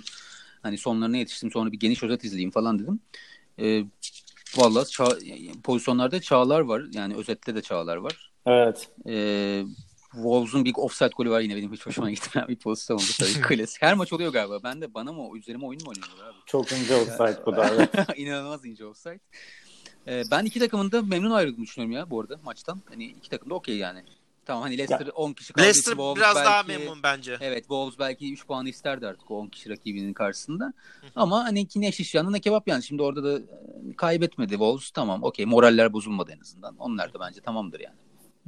hani sonlarına yetiştim. Sonra bir geniş özet izleyeyim falan dedim. Ee, Valla ça- pozisyonlarda çağlar var. Yani özette de çağlar var. Evet. Ee, Wolves'un bir offside golü var yine benim hiç hoşuma gitmeyen bir pozisyon oldu tabii. Klasik. Her maç oluyor galiba. Ben de bana mı üzerime oyun mu oynuyorlar abi? Çok ince offside bu da. Evet. İnanılmaz ince offside. Ee, ben iki takımın da memnun ayrıldığını düşünüyorum ya bu arada maçtan. Hani iki takım da okey yani. Tamam hani Leicester ya. 10 kişi kaldı. Leicester Wolves biraz belki, daha memnun bence. Evet Wolves belki 3 puan isterdi artık o 10 kişi rakibinin karşısında. Ama hani ki ne şiş yanı ne kebap yani. Şimdi orada da e, kaybetmedi Wolves tamam okey moraller bozulmadı en azından. Onlar da bence tamamdır yani.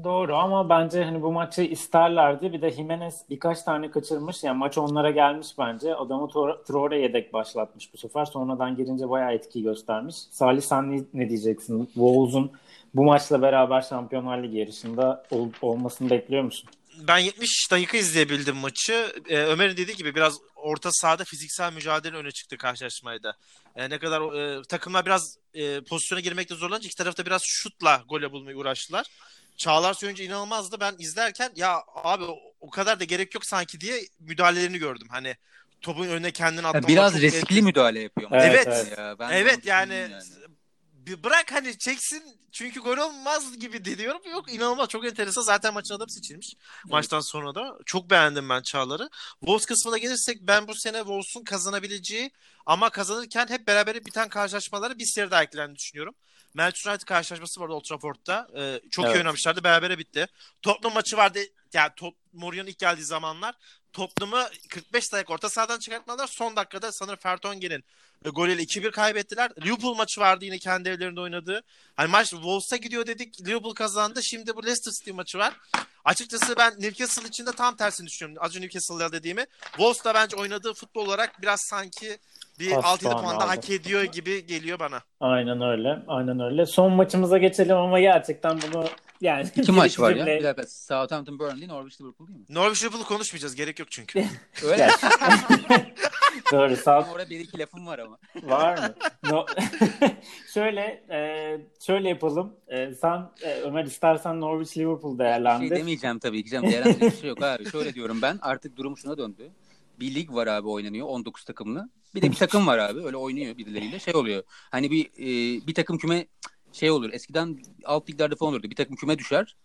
Doğru ama bence hani bu maçı isterlerdi. Bir de Jimenez birkaç tane kaçırmış. Yani maç onlara gelmiş bence. Adamı Traore yedek başlatmış bu sefer. Sonradan girince bayağı etki göstermiş. Salih sen ne, ne diyeceksin? Wolves'un bu maçla beraber Şampiyonlar Ligi yarışında ol, olmasını bekliyor musun? Ben 70 dakika izleyebildim maçı. Ee, Ömer'in dediği gibi biraz orta sahada fiziksel mücadele öne çıktı karşılaşmayda. Ee, ne kadar e, takımlar biraz e, pozisyona girmekte zorlanınca iki tarafta biraz şutla gole bulmayı uğraştılar. Çağlar Söyüncü inanılmazdı. Ben izlerken ya abi o kadar da gerek yok sanki diye müdahalelerini gördüm. Hani topun önüne kendini atlamak. Biraz riskli müdahale yapıyor. Evet. Evet, ya, ben evet yani, yani bir bırak hani çeksin çünkü gol olmaz gibi diyorum. Yok inanılmaz çok enteresan. Zaten maçın adamı seçilmiş. Evet. Maçtan sonra da. Çok beğendim ben Çağlar'ı. Wolves kısmına gelirsek ben bu sene Wolves'un kazanabileceği ama kazanırken hep beraber biten karşılaşmaları bir seri daha eklendiğini düşünüyorum. Manchester United karşılaşması vardı Old Trafford'da. Ee, çok evet. iyi oynamışlardı. Berabere bitti. Tottenham maçı vardı. Yani Top, Mourinho'nun ilk geldiği zamanlar. Tottenham'ı 45 dakika orta sahadan çıkartmadılar. Son dakikada sanırım Fertongen'in e, golüyle 2-1 kaybettiler. Liverpool maçı vardı yine kendi evlerinde oynadığı. Hani maç Wolves'a gidiyor dedik. Liverpool kazandı. Şimdi bu Leicester City maçı var. Açıkçası ben Newcastle için de tam tersini düşünüyorum. Az önce Newcastle'da dediğimi. Wolves da bence oynadığı futbol olarak biraz sanki bir 6-7 puan da hak ediyor gibi geliyor bana. Aynen öyle. Aynen öyle. Son maçımıza geçelim ama gerçekten bunu yani iki maç var ya. Bir dakika. Southampton Burnley, Norwich Liverpool değil mi? Norwich Liverpool konuşmayacağız. Gerek yok çünkü. öyle. Doğru. South... Orada bir iki lafım var ama. Var mı? No. şöyle e, şöyle yapalım. E, sen e, Ömer istersen Norwich Liverpool değerlendir. Şey demeyeceğim tabii ki canım. Değerlendirecek bir şey yok abi. Şöyle diyorum ben. Artık durum şuna döndü bir lig var abi oynanıyor 19 takımlı. Bir de bir takım var abi öyle oynuyor birileriyle şey oluyor. Hani bir e, bir takım küme şey olur. Eskiden alt liglerde falan olurdu. Bir takım küme düşer.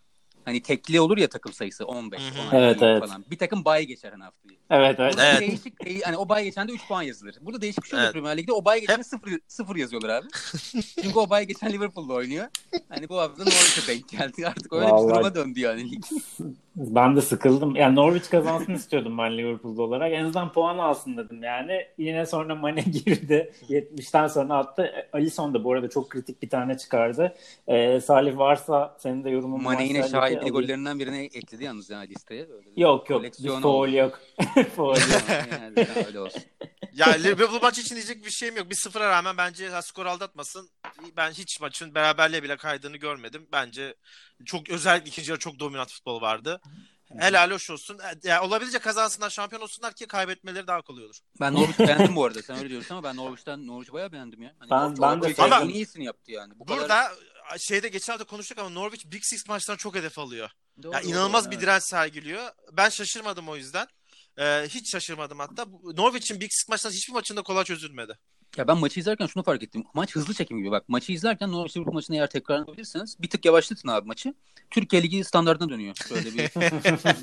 Hani tekli olur ya takım sayısı 15 16 evet, evet. falan. Bir takım bay geçer hani haftayı. Evet evet. evet. Değişik değil. Hani o bay geçende 3 puan yazılır. Burada değişik bir şey evet. Premier Lig'de o bay geçende 0 0 yazıyorlar abi. Çünkü o bay geçen Liverpool'da oynuyor. Hani bu hafta Norwich'e denk geldi. Artık öyle Vallahi... bir duruma döndü yani lig. Ben de sıkıldım. Yani Norwich kazansın istiyordum ben Liverpool'da olarak. En azından puan alsın dedim yani. Yine sonra Mane girdi. 70'ten sonra attı. Alisson da bu arada çok kritik bir tane çıkardı. Ee, Salih varsa senin de yorumun Mane yine şahitli gollerinden birine ekledi yalnız yani listeye. Öyle yok yok. Bir foul yok. foul yok. yani, öyle olsun. Ya Liverpool maç için diyecek bir şeyim yok. Bir sıfıra rağmen bence skor aldatmasın. Ben hiç maçın beraberliğe bile kaydığını görmedim. Bence çok özellikle ikinci yarı çok dominant futbol vardı. Helal hoş olsun. E, yani olabildiğince kazansınlar, şampiyon olsunlar ki kaybetmeleri daha kolay olur. Ben Norwich beğendim bu arada. Sen öyle diyorsun ama ben Norwich'ten Norwich bayağı beğendim ya. Hani ben, ben de ama en iyisini yaptı yani. Bu burada kadar... şeyde geçen hafta konuştuk ama Norwich Big Six maçlarına çok hedef alıyor. Doğru, yani inanılmaz doğru, bir evet. direnç sergiliyor. Ben şaşırmadım o yüzden. Ee, hiç şaşırmadım hatta. Norwich'in Big Six maçlarında hiçbir maçında kolay çözülmedi. Ya ben maçı izlerken şunu fark ettim. Maç hızlı çekim gibi bak. Maçı izlerken Norwich Liverpool maçını eğer tekrar yapabilirseniz bir tık yavaşlatın abi maçı. Türkiye Ligi standartına dönüyor. Şöyle bir.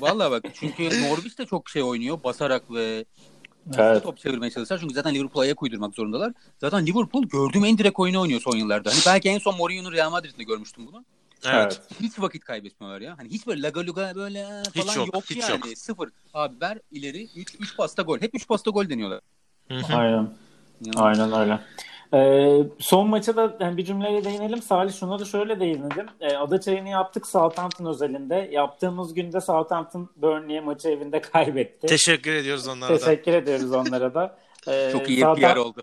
Vallahi bak çünkü Norwich de çok şey oynuyor. Basarak ve evet. top çevirmeye çalışıyorlar. Çünkü zaten Liverpool'a ayak uydurmak zorundalar. Zaten Liverpool gördüğüm en direkt oyunu oynuyor son yıllarda. Hani belki en son Mourinho'nun Real Madrid'de görmüştüm bunu. Evet. Hiç vakit kaybetmiyorlar ya. Hani hiç böyle laga luga böyle falan hiç yok, yok hiç yani. Yok. Sıfır. Abi ver ileri 3 3 pasta gol. Hep 3 pasta gol deniyorlar. Aynen. Aynen öyle. Ee, son maça da yani bir cümleyle değinelim. Salih şuna da şöyle değinelim. Ee, ada çayını yaptık Southampton özelinde. Yaptığımız günde Southampton Burnley'e maçı evinde kaybetti. Teşekkür ediyoruz onlara Teşekkür da. Teşekkür ediyoruz onlara da. Ee, çok iyi Southampton... PR oldu.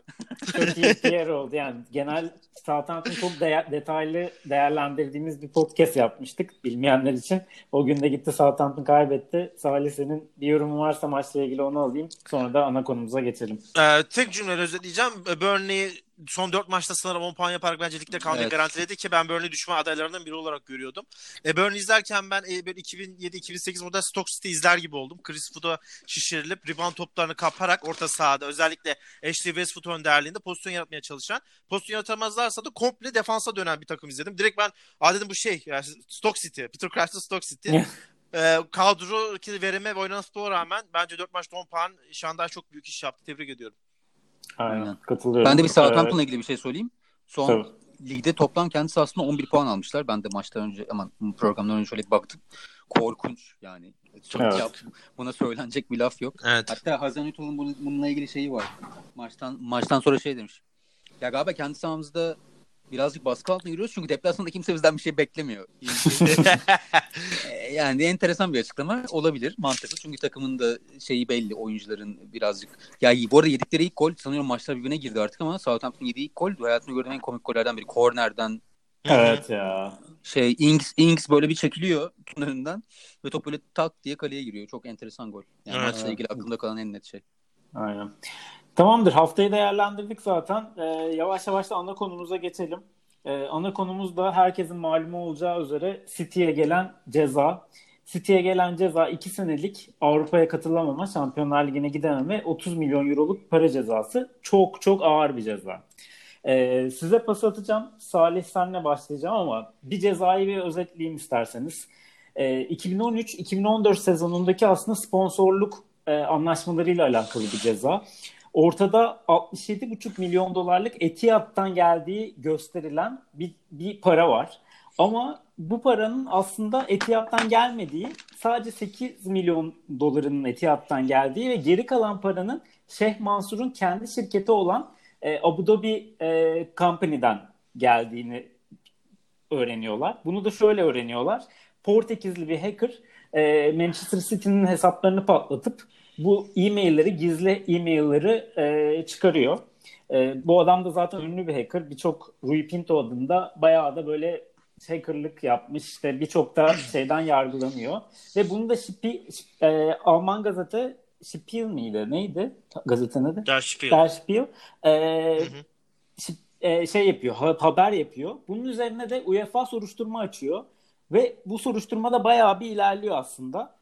çok iyi PR oldu. Yani genel Southampton çok de- detaylı değerlendirdiğimiz bir podcast yapmıştık bilmeyenler için. O günde gitti Southampton kaybetti. Salih senin bir yorumun varsa maçla ilgili onu alayım. Sonra da ana konumuza geçelim. Ee, tek cümleyle özetleyeceğim. Burnley son 4 maçta sanırım 10 puan yaparak bence ligde kalmayı evet. garantiledi ki ben Burnley düşman adaylarından biri olarak görüyordum. E, Burnley izlerken ben e, böyle 2007-2008 model Stoke City izler gibi oldum. Chris Wood'a şişirilip rebound toplarını kaparak orta sahada özellikle Ashley Westwood önderliğinde pozisyon yaratmaya çalışan pozisyon yaratamazlarsa da komple defansa dönen bir takım izledim. Direkt ben aa dedim bu şey yani Stoke City. Peter Crouch'ta Stoke City. e, kadro verime ve oynanan rağmen bence 4 maçta 10 puan Şanday çok büyük iş yaptı. Tebrik ediyorum. Aynen. Katılıyorum. Ben de bir Southampton'la ilgili bir şey söyleyeyim. Son Tabii. ligde toplam kendisi aslında 11 puan almışlar. Ben de maçtan önce aman programdan önce şöyle bir baktım. Korkunç yani. Çok evet. yap, buna söylenecek bir laf yok. Evet. Hatta Hazan Ütol'un bununla ilgili şeyi var. Maçtan maçtan sonra şey demiş. Ya galiba kendi sahamızda birazcık baskı altına giriyoruz çünkü deplasmanda kimse bizden bir şey beklemiyor. E, yani enteresan bir açıklama olabilir mantıklı çünkü takımın da şeyi belli oyuncuların birazcık ya bu arada yedikleri ilk gol sanıyorum maçlar birbirine girdi artık ama Southampton yediği ilk gol hayatımda gördüğüm en komik gollerden biri. Kornerden Evet ya. Şey Ings, Ings böyle bir çekiliyor önünden ve top böyle tak diye kaleye giriyor. Çok enteresan gol. Yani evet. maçla ilgili aklımda kalan en net şey. Aynen. Tamamdır. Haftayı değerlendirdik zaten. Ee, yavaş yavaş da ana konumuza geçelim. Ee, ana konumuz da herkesin malumu olacağı üzere City'ye gelen ceza. City'ye gelen ceza 2 senelik Avrupa'ya katılamama, Şampiyonlar Ligi'ne gidememe 30 milyon euroluk para cezası. Çok çok ağır bir ceza. Ee, size pas atacağım. Salih senle başlayacağım ama bir cezayı bir özetleyeyim isterseniz. Ee, 2013-2014 sezonundaki aslında sponsorluk e, anlaşmalarıyla alakalı bir ceza. Ortada 67,5 milyon dolarlık Etihad'dan geldiği gösterilen bir, bir para var. Ama bu paranın aslında Etihad'dan gelmediği, sadece 8 milyon dolarının Etihad'dan geldiği ve geri kalan paranın Şeyh Mansur'un kendi şirketi olan e, Abu Dhabi e, Company'den geldiğini öğreniyorlar. Bunu da şöyle öğreniyorlar. Portekizli bir hacker e, Manchester City'nin hesaplarını patlatıp bu e-mailleri, gizli e-mailleri e, çıkarıyor. E, bu adam da zaten ünlü bir hacker. Birçok Rui Pinto adında bayağı da böyle hackerlık yapmış. İşte birçok da şeyden yargılanıyor. Ve bunu da Şipi, e, Alman gazete Spiel miydi? Neydi? Gazetenin adı? Der Spiel. Der Spiel. E, e, şey yapıyor, haber yapıyor. Bunun üzerine de UEFA soruşturma açıyor. Ve bu soruşturma da bayağı bir ilerliyor aslında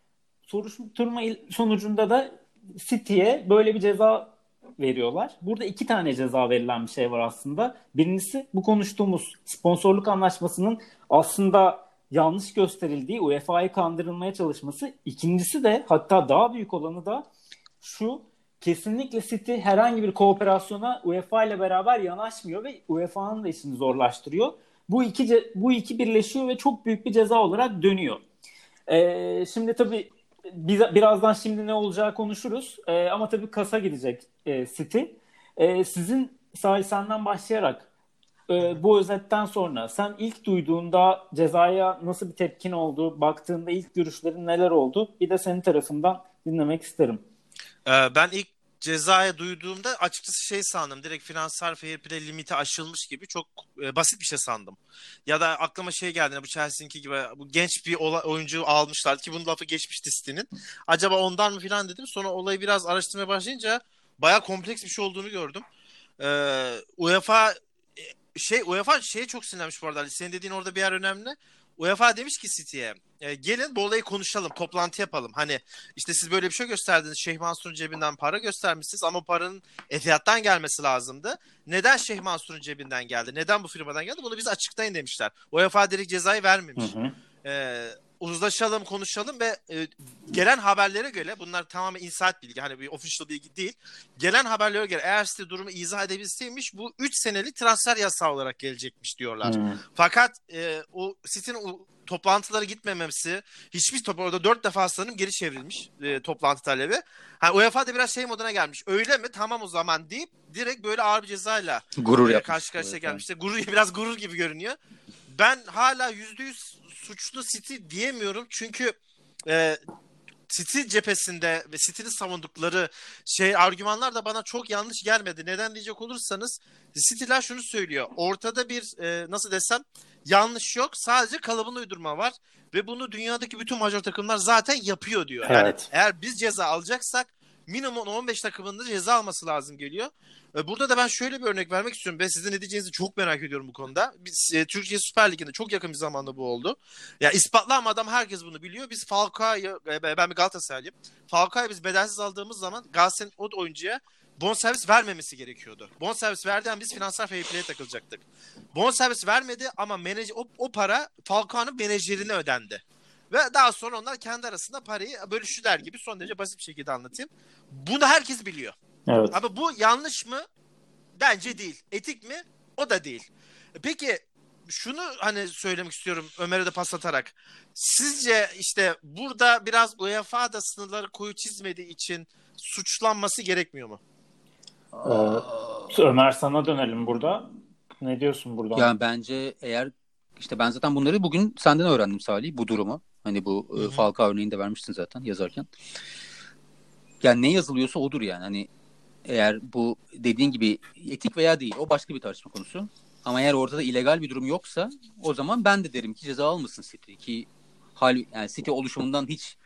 soruşturma sonucunda da City'ye böyle bir ceza veriyorlar. Burada iki tane ceza verilen bir şey var aslında. Birincisi bu konuştuğumuz sponsorluk anlaşmasının aslında yanlış gösterildiği UEFA'yı kandırılmaya çalışması. İkincisi de hatta daha büyük olanı da şu kesinlikle City herhangi bir kooperasyona UEFA ile beraber yanaşmıyor ve UEFA'nın da işini zorlaştırıyor. Bu iki bu iki birleşiyor ve çok büyük bir ceza olarak dönüyor. Ee, şimdi tabii biz, birazdan şimdi ne olacağı konuşuruz. E, ama tabii kasa gidecek e, City. E, sizin Sahil senden başlayarak e, bu özetten sonra sen ilk duyduğunda cezaya nasıl bir tepkin oldu? Baktığında ilk görüşlerin neler oldu? Bir de senin tarafından dinlemek isterim. Ee, ben ilk cezaya duyduğumda açıkçası şey sandım. Direkt finansal fair play limiti aşılmış gibi çok e, basit bir şey sandım. Ya da aklıma şey geldi. Bu Chelsea'ninki gibi bu genç bir ola, oyuncu almışlar ki bunun lafı geçmişti City'nin. Acaba ondan mı falan dedim. Sonra olayı biraz araştırmaya başlayınca bayağı kompleks bir şey olduğunu gördüm. Ee, UEFA e, şey UEFA şeye çok sinirlenmiş bu arada. Senin dediğin orada bir yer önemli. UEFA demiş ki City'ye e, gelin bu olayı konuşalım, toplantı yapalım. Hani işte siz böyle bir şey gösterdiniz. Şeyh Mansur'un cebinden para göstermişsiniz ama paranın Etihad'dan gelmesi lazımdı. Neden Şeyh Mansur'un cebinden geldi? Neden bu firmadan geldi? Bunu biz açıklayın demişler. UEFA direkt cezayı vermemiş. Hı hı. Ee, uzlaşalım, konuşalım ve e, gelen haberlere göre bunlar tamamen insight bilgi hani bir official bilgi değil. Gelen haberlere göre eğer City durumu izah edebilseymiş bu 3 senelik transfer yasağı olarak gelecekmiş diyorlar. Hmm. Fakat e, o City'nin toplantılara gitmemesi hiçbir top orada dört defa sanırım geri çevrilmiş e, toplantı talebi. hani UEFA da biraz şey moduna gelmiş. Öyle mi? Tamam o zaman deyip direkt böyle ağır bir cezayla gurur e, karşı karşıya gelmişti. Gurur biraz gurur gibi görünüyor. Ben hala yüzde yüz suçlu City diyemiyorum çünkü e, City cephesinde ve City'nin savundukları şey argümanlar da bana çok yanlış gelmedi. Neden diyecek olursanız City'ler şunu söylüyor. Ortada bir e, nasıl desem yanlış yok. Sadece kalıbın uydurma var ve bunu dünyadaki bütün major takımlar zaten yapıyor diyor. Evet. Yani eğer biz ceza alacaksak minimum 15 takımında ceza alması lazım geliyor. E, burada da ben şöyle bir örnek vermek istiyorum. Ben sizin ne diyeceğinizi çok merak ediyorum bu konuda. Biz e, Türkiye Süper Ligi'nde çok yakın bir zamanda bu oldu. Ya ispatlanmadan herkes bunu biliyor. Biz Falcao'yu e, ben bir Galatasaraylıyım. Falcao'yu biz bedelsiz aldığımız zaman Galatasaray'ın o oyuncuya bonservis vermemesi gerekiyordu. Bonservis verdiğinde biz finansal fair play'e takılacaktık. Bonservis vermedi ama menajer, o, o para Falcao'nun menajerine ödendi. Ve daha sonra onlar kendi arasında parayı bölüştüler gibi son derece basit bir şekilde anlatayım. Bunu herkes biliyor. Evet. Ama bu yanlış mı? Bence değil. Etik mi? O da değil. Peki şunu hani söylemek istiyorum Ömer'e de pas atarak. Sizce işte burada biraz UEFA da sınırları koyu çizmediği için suçlanması gerekmiyor mu? Ee, Ömer sana dönelim burada. Ne diyorsun burada? Yani bence eğer işte ben zaten bunları bugün senden öğrendim Salih bu durumu. Hani bu Hı-hı. Falcao örneğini de vermiştin zaten yazarken. Yani ne yazılıyorsa odur yani. Hani eğer bu dediğin gibi etik veya değil o başka bir tartışma konusu. Ama eğer ortada illegal bir durum yoksa o zaman ben de derim ki ceza almasın City ki hal yani City oluşumundan hiç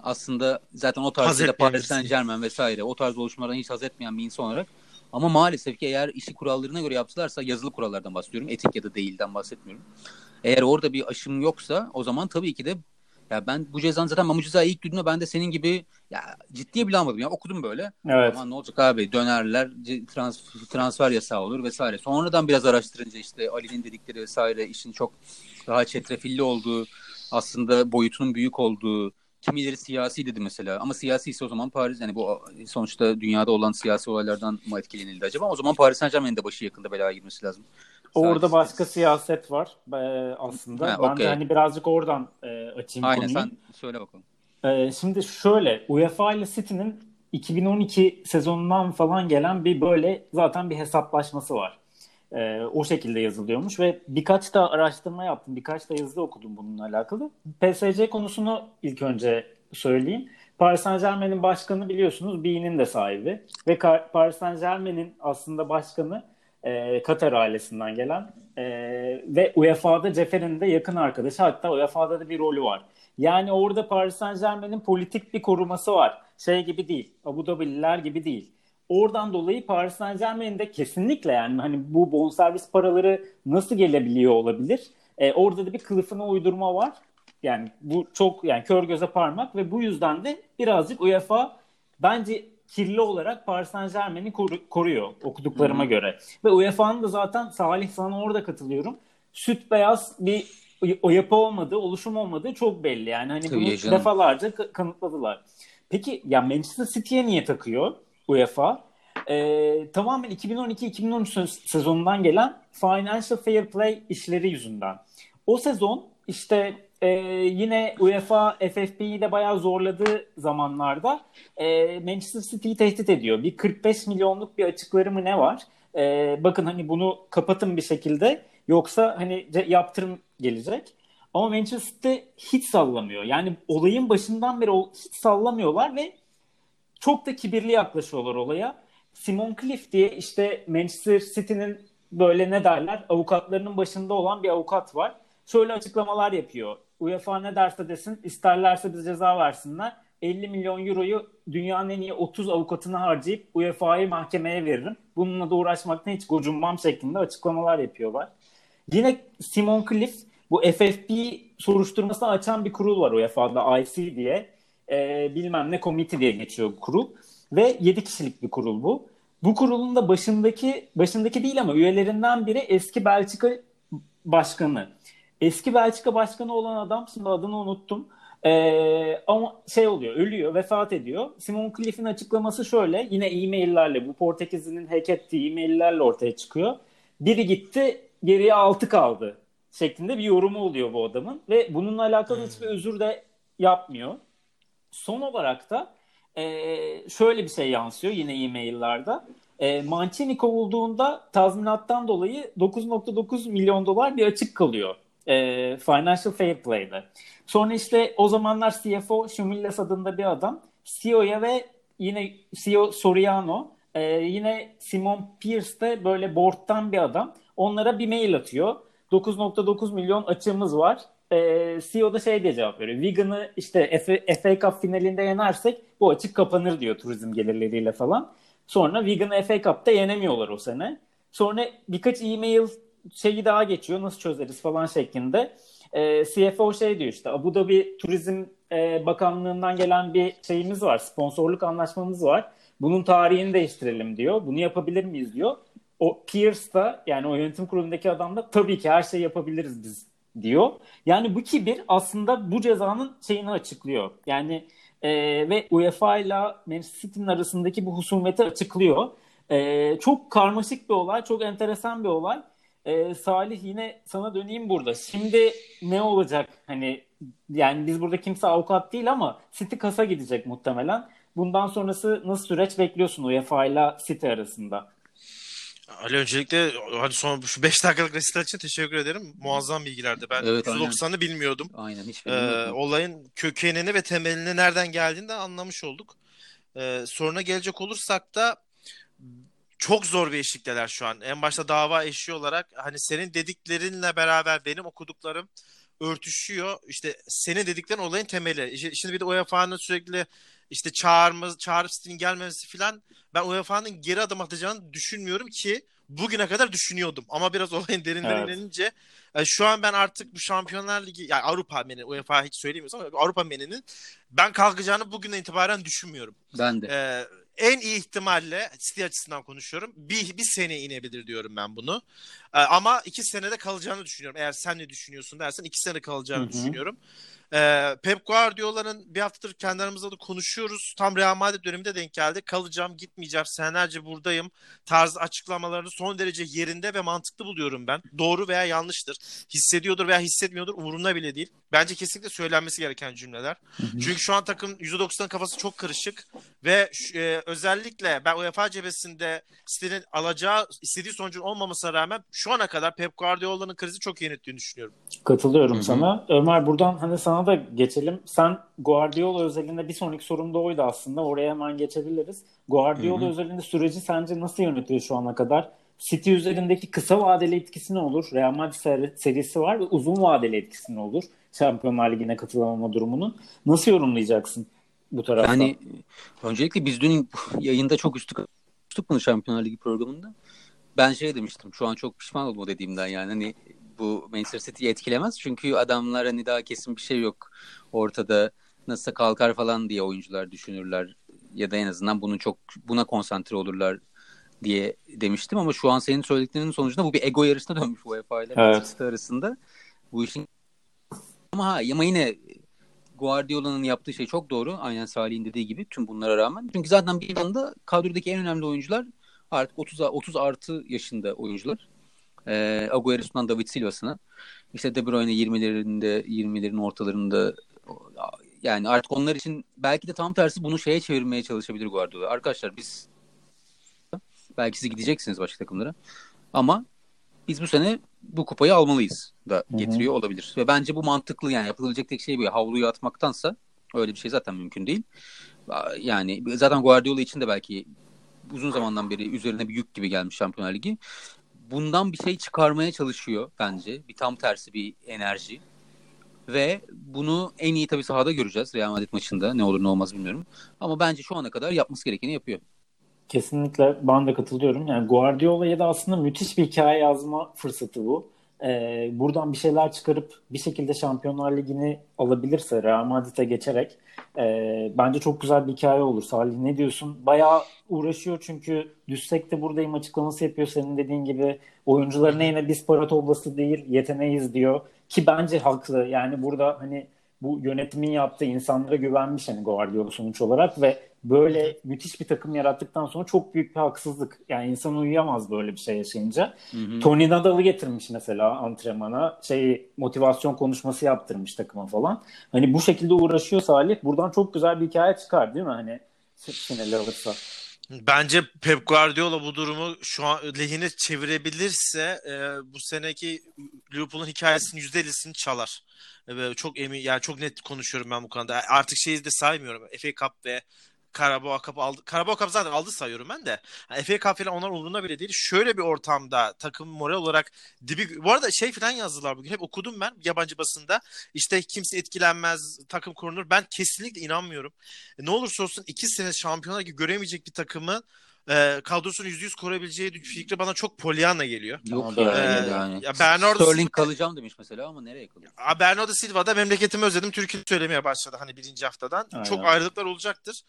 aslında zaten o tarzda Paris Saint Germain vesaire o tarz oluşumlardan hiç haz etmeyen bir insan olarak ama maalesef ki eğer işi kurallarına göre yaptılarsa yazılı kurallardan bahsediyorum. Etik ya da değilden bahsetmiyorum. Eğer orada bir aşım yoksa o zaman tabii ki de ya ben bu cezanın zaten bu cezayı ilk duyduğumda ben de senin gibi ya ciddiye bile almadım ya okudum böyle. Evet. Aman ne olacak abi dönerler trans, transfer yasağı olur vesaire. Sonradan biraz araştırınca işte Ali'nin dedikleri vesaire işin çok daha çetrefilli olduğu aslında boyutunun büyük olduğu kimileri siyasi dedi mesela ama siyasi ise o zaman Paris yani bu sonuçta dünyada olan siyasi olaylardan mı etkilenildi acaba? O zaman Paris Saint Germain'in de başı yakında belaya girmesi lazım. Orada başka siyaset var e, aslında. Ha, ben okay. de hani birazcık oradan e, açayım Aynen konuyu. sen söyle bakalım. E, şimdi şöyle UEFA ile City'nin 2012 sezonundan falan gelen bir böyle zaten bir hesaplaşması var. E, o şekilde yazılıyormuş ve birkaç da araştırma yaptım. Birkaç da yazı okudum bununla alakalı. PSG konusunu ilk önce söyleyeyim. Paris Saint Germain'in başkanı biliyorsunuz B'nin de sahibi. Ve Paris Saint Germain'in aslında başkanı e, Katar ailesinden gelen e, ve UEFA'da Cefer'in de yakın arkadaşı hatta UEFA'da da bir rolü var. Yani orada Paris Saint Germain'in politik bir koruması var. Şey gibi değil. Abu Dhabi'liler gibi değil. Oradan dolayı Paris Saint Germain'de kesinlikle yani hani bu bonservis paraları nasıl gelebiliyor olabilir? E, orada da bir kılıfına uydurma var. Yani bu çok yani kör göze parmak ve bu yüzden de birazcık UEFA bence kirli olarak Paris Saint Germain'i koru- koruyor okuduklarıma Hı-hı. göre. Ve UEFA'nın da zaten Salih sana orada katılıyorum. Süt beyaz bir o yapı olmadığı, oluşum olmadığı çok belli. Yani hani Tabii bunu canım. defalarca kanıtladılar. Peki ya Manchester City'ye niye takıyor UEFA? Ee, tamamen 2012-2013 sezonundan gelen Financial Fair Play işleri yüzünden. O sezon işte e, yine UEFA FFP'yi de bayağı zorladığı zamanlarda e, Manchester City'yi tehdit ediyor. Bir 45 milyonluk bir açıkları mı ne var? E, bakın hani bunu kapatın bir şekilde yoksa hani yaptırım gelecek. Ama Manchester City hiç sallamıyor. Yani olayın başından beri hiç sallamıyorlar ve çok da kibirli yaklaşıyorlar olaya. Simon Cliff diye işte Manchester City'nin böyle ne derler avukatlarının başında olan bir avukat var. Şöyle açıklamalar yapıyor. UEFA ne derse desin isterlerse bize ceza versinler. 50 milyon euroyu dünyanın en iyi 30 avukatını harcayıp UEFA'yı mahkemeye veririm. Bununla da uğraşmaktan hiç gocunmam şeklinde açıklamalar yapıyorlar. Yine Simon Cliff Bu FFP soruşturmasını açan bir kurul var UEFA'da IC diye. E, bilmem ne komite diye geçiyor kurul. Ve 7 kişilik bir kurul bu. Bu kurulun da başındaki başındaki değil ama üyelerinden biri eski Belçika başkanı. Eski Belçika başkanı olan adam şimdi adını unuttum. Ee, ama şey oluyor, ölüyor, vefat ediyor. Simon Cliff'in açıklaması şöyle, yine e-maillerle, bu Portekizli'nin hack ettiği e-maillerle ortaya çıkıyor. Biri gitti, geriye altı kaldı şeklinde bir yorumu oluyor bu adamın. Ve bununla alakalı hmm. hiçbir özür de yapmıyor. Son olarak da e, şöyle bir şey yansıyor yine e-maillerde. E, Mancini kovulduğunda tazminattan dolayı 9.9 milyon dolar bir açık kalıyor. E, Financial Fair Play'de. Sonra işte o zamanlar CFO Shumilles adında bir adam CEO'ya ve yine CEO Soriano e, yine Simon Pierce de böyle board'tan bir adam onlara bir mail atıyor. 9.9 milyon açığımız var. E, CEO da şey diye cevap veriyor. Wigan'ı işte FA, FA Cup finalinde yenersek bu açık kapanır diyor turizm gelirleriyle falan. Sonra Wigan'ı FA Cup'ta yenemiyorlar o sene. Sonra birkaç e-mail şeyi daha geçiyor. Nasıl çözeriz falan şeklinde. E, CFO şey diyor işte Abu Dhabi Turizm e, Bakanlığı'ndan gelen bir şeyimiz var. Sponsorluk anlaşmamız var. Bunun tarihini değiştirelim diyor. Bunu yapabilir miyiz diyor. O Pierce da yani o yönetim kurulundaki adam da tabii ki her şeyi yapabiliriz biz diyor. Yani bu kibir aslında bu cezanın şeyini açıklıyor. Yani e, ve UEFA ile Manchester City'nin arasındaki bu husumeti açıklıyor. E, çok karmaşık bir olay, çok enteresan bir olay. E, Salih yine sana döneyim burada. Şimdi ne olacak? Hani yani biz burada kimse avukat değil ama City kasa gidecek muhtemelen. Bundan sonrası nasıl süreç bekliyorsun UEFA ile City arasında? Ali öncelikle hani son şu 5 dakikalık resital için teşekkür ederim. Muazzam bilgilerdi. Ben evet, 190'ı bilmiyordum. Aynen hiç ee, Olayın kökenini ve temelini nereden geldiğini de anlamış olduk. Ee, soruna gelecek olursak da çok zor bir eşlikteler şu an. En başta dava eşiği olarak hani senin dediklerinle beraber benim okuduklarım örtüşüyor. İşte senin dediklerin olayın temeli. Şimdi bir de UEFA'nın sürekli işte çağırma, çağrı stilin gelmemesi filan ben UEFA'nın geri adım atacağını düşünmüyorum ki bugüne kadar düşünüyordum. Ama biraz olayın derinlerine evet. inince e, şu an ben artık bu Şampiyonlar Ligi yani Avrupa meni UEFA hiç söylemiyoruz ama Avrupa meninin ben kalkacağını bugünden itibaren düşünmüyorum. Ben de. Ee, en iyi ihtimalle City açısından konuşuyorum. Bir, bir sene inebilir diyorum ben bunu. Ee, ama iki senede kalacağını düşünüyorum. Eğer sen ne düşünüyorsun dersen iki sene kalacağını Hı-hı. düşünüyorum. Ee, Pep Guardiola'nın bir haftadır kendi aramızda da konuşuyoruz. Tam Real Madrid döneminde denk geldi. Kalacağım, gitmeyeceğim, senelerce buradayım tarzı açıklamalarını son derece yerinde ve mantıklı buluyorum ben. Doğru veya yanlıştır. Hissediyordur veya hissetmiyordur umurumda bile değil. Bence kesinlikle söylenmesi gereken cümleler. Hı hı. Çünkü şu an takım %90'ın kafası çok karışık ve e, özellikle ben UEFA cebesinde City'nin alacağı istediği sonucun olmamasına rağmen şu ana kadar Pep Guardiola'nın krizi çok yönettiğini düşünüyorum. Katılıyorum sana. Ömer buradan hani sana da geçelim. Sen Guardiola özelinde bir sonraki sorum da oydu aslında. Oraya hemen geçebiliriz. Guardiola Hı-hı. özelinde süreci sence nasıl yönetiyor şu ana kadar? City üzerindeki kısa vadeli etkisi ne olur? Real Madrid serisi var ve uzun vadeli etkisi ne olur? Şampiyonlar Ligi'ne katılamama durumunun. Nasıl yorumlayacaksın bu tarafta? Yani öncelikle biz dün yayında çok üstü konuştuk bunu Şampiyonlar Ligi programında. Ben şey demiştim şu an çok pişman oldum o dediğimden yani hani bu Manchester City'yi etkilemez. Çünkü adamlar hani daha kesin bir şey yok ortada. Nasıl kalkar falan diye oyuncular düşünürler ya da en azından bunu çok buna konsantre olurlar diye demiştim ama şu an senin söylediklerinin sonucunda bu bir ego yarışına dönmüş UEFA ile evet. arasında. Bu işin ama ha ama yine Guardiola'nın yaptığı şey çok doğru. Aynen Salih'in dediği gibi tüm bunlara rağmen. Çünkü zaten bir anda kadrodaki en önemli oyuncular artık 30 30 artı yaşında oyuncular. Ee, Agüero'sundan David Silva'sına. İşte De Bruyne 20'lerinde 20'lerin ortalarında yani artık onlar için belki de tam tersi bunu şeye çevirmeye çalışabilir Guardiola. Arkadaşlar biz belki siz gideceksiniz başka takımlara. Ama biz bu sene bu kupayı almalıyız da getiriyor Hı-hı. olabilir. Ve bence bu mantıklı yani yapılabilecek tek şey bu. Havluyu atmaktansa öyle bir şey zaten mümkün değil. Yani zaten Guardiola için de belki uzun zamandan beri üzerine bir yük gibi gelmiş Şampiyonlar Ligi. Bundan bir şey çıkarmaya çalışıyor bence. Bir tam tersi bir enerji. Ve bunu en iyi tabii sahada göreceğiz Real Madrid maçında. Ne olur ne olmaz bilmiyorum. Ama bence şu ana kadar yapması gerekeni yapıyor. Kesinlikle ben de katılıyorum. Yani Guardiola'ya da aslında müthiş bir hikaye yazma fırsatı bu. E, buradan bir şeyler çıkarıp bir şekilde Şampiyonlar Ligi'ni alabilirse Real Madrid'e geçerek e, bence çok güzel bir hikaye olur. Salih ne diyorsun? Bayağı uğraşıyor çünkü düşsek de buradayım açıklaması yapıyor senin dediğin gibi. Oyuncularına yine biz para toblası değil yeteneğiz diyor. Ki bence haklı. Yani burada hani bu yönetimin yaptığı insanlara güvenmiş hani Guardiola sonuç olarak ve böyle müthiş bir takım yarattıktan sonra çok büyük bir haksızlık. Yani insan uyuyamaz böyle bir şey yaşayınca. Hı hı. Tony Nadal'ı getirmiş mesela antrenmana. Şey motivasyon konuşması yaptırmış takıma falan. Hani bu şekilde uğraşıyor Salih. Buradan çok güzel bir hikaye çıkar değil mi? Hani finaller alırsa. Bence Pep Guardiola bu durumu şu an lehine çevirebilirse e, bu seneki Liverpool'un hikayesinin %50'sini çalar. E, çok emin yani çok net konuşuyorum ben bu konuda. Artık şeyi de saymıyorum. FA Cup ve Karabağ Cup aldı. Karabağ Cup zaten aldı sayıyorum ben de. Yani FA Cup falan onlar umurunda bile değil. Şöyle bir ortamda takım moral olarak dibi... Bu arada şey falan yazdılar bugün. Hep okudum ben yabancı basında. İşte kimse etkilenmez, takım korunur. Ben kesinlikle inanmıyorum. E, ne olursa olsun iki sene şampiyonlar göremeyecek bir takımı e, kadrosunu %100 koruyabileceği fikri bana çok Pollyanna geliyor. Yok ya. Ee, yani. ya Bernardo Sterling kalacağım demiş mesela ama nereye kalıyor? Bernardo Silva'da memleketimi özledim. Türkiye söylemeye başladı hani birinci haftadan. Aynen. Çok ayrılıklar olacaktır.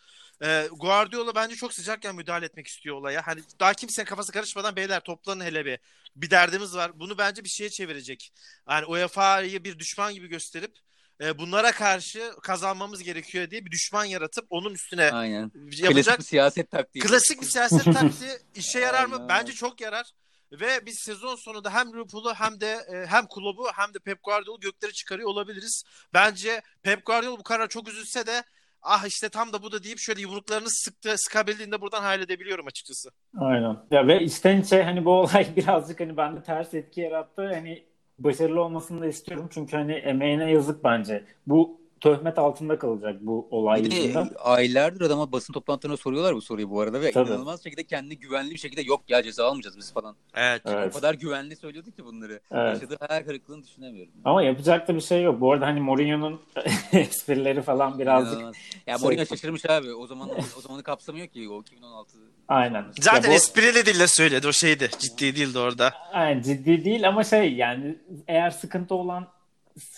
Ee, Guardiola bence çok sıcakken müdahale etmek istiyor olaya. Hani daha kimsenin kafası karışmadan beyler toplanın hele bir. Bir derdimiz var. Bunu bence bir şeye çevirecek. Yani UEFA'yı bir düşman gibi gösterip e, bunlara karşı kazanmamız gerekiyor diye bir düşman yaratıp onun üstüne Aynen. yapacak. Klasik bir siyaset taktiği. Klasik bir siyaset taktiği işe yarar mı? Bence çok yarar. Ve biz sezon sonunda hem Liverpool'u hem de e, hem kulübü hem de Pep Guardiola gökleri çıkarıyor olabiliriz. Bence Pep Guardiola bu karar çok üzülse de ah işte tam da bu da deyip şöyle yumruklarını sıktı, sıkabildiğinde buradan hayal edebiliyorum açıkçası. Aynen. Ya ve içten içe hani bu olay birazcık hani bende ters etki yarattı. Hani başarılı olmasını da istiyorum. Çünkü hani emeğine yazık bence. Bu töhmet altında kalacak bu olay bir yüzünden. aylardır adama basın toplantılarına soruyorlar bu soruyu bu arada ve Tabii. inanılmaz şekilde kendi güvenli bir şekilde yok ya ceza almayacağız biz falan. Evet. evet. O kadar güvenli söylüyordu ki bunları. Evet. Yaşadığı hayal kırıklığını düşünemiyorum. Ama yapacak da bir şey yok. Bu arada hani Mourinho'nun esprileri falan birazcık İnanılmaz. Ya şey... Mourinho şaşırmış abi. O zaman o zamanı kapsamıyor ki o 2016 Aynen. Zaten bu... esprili dille söyledi o şeydi. Ciddi değildi orada. Aynen ciddi değil ama şey yani eğer sıkıntı olan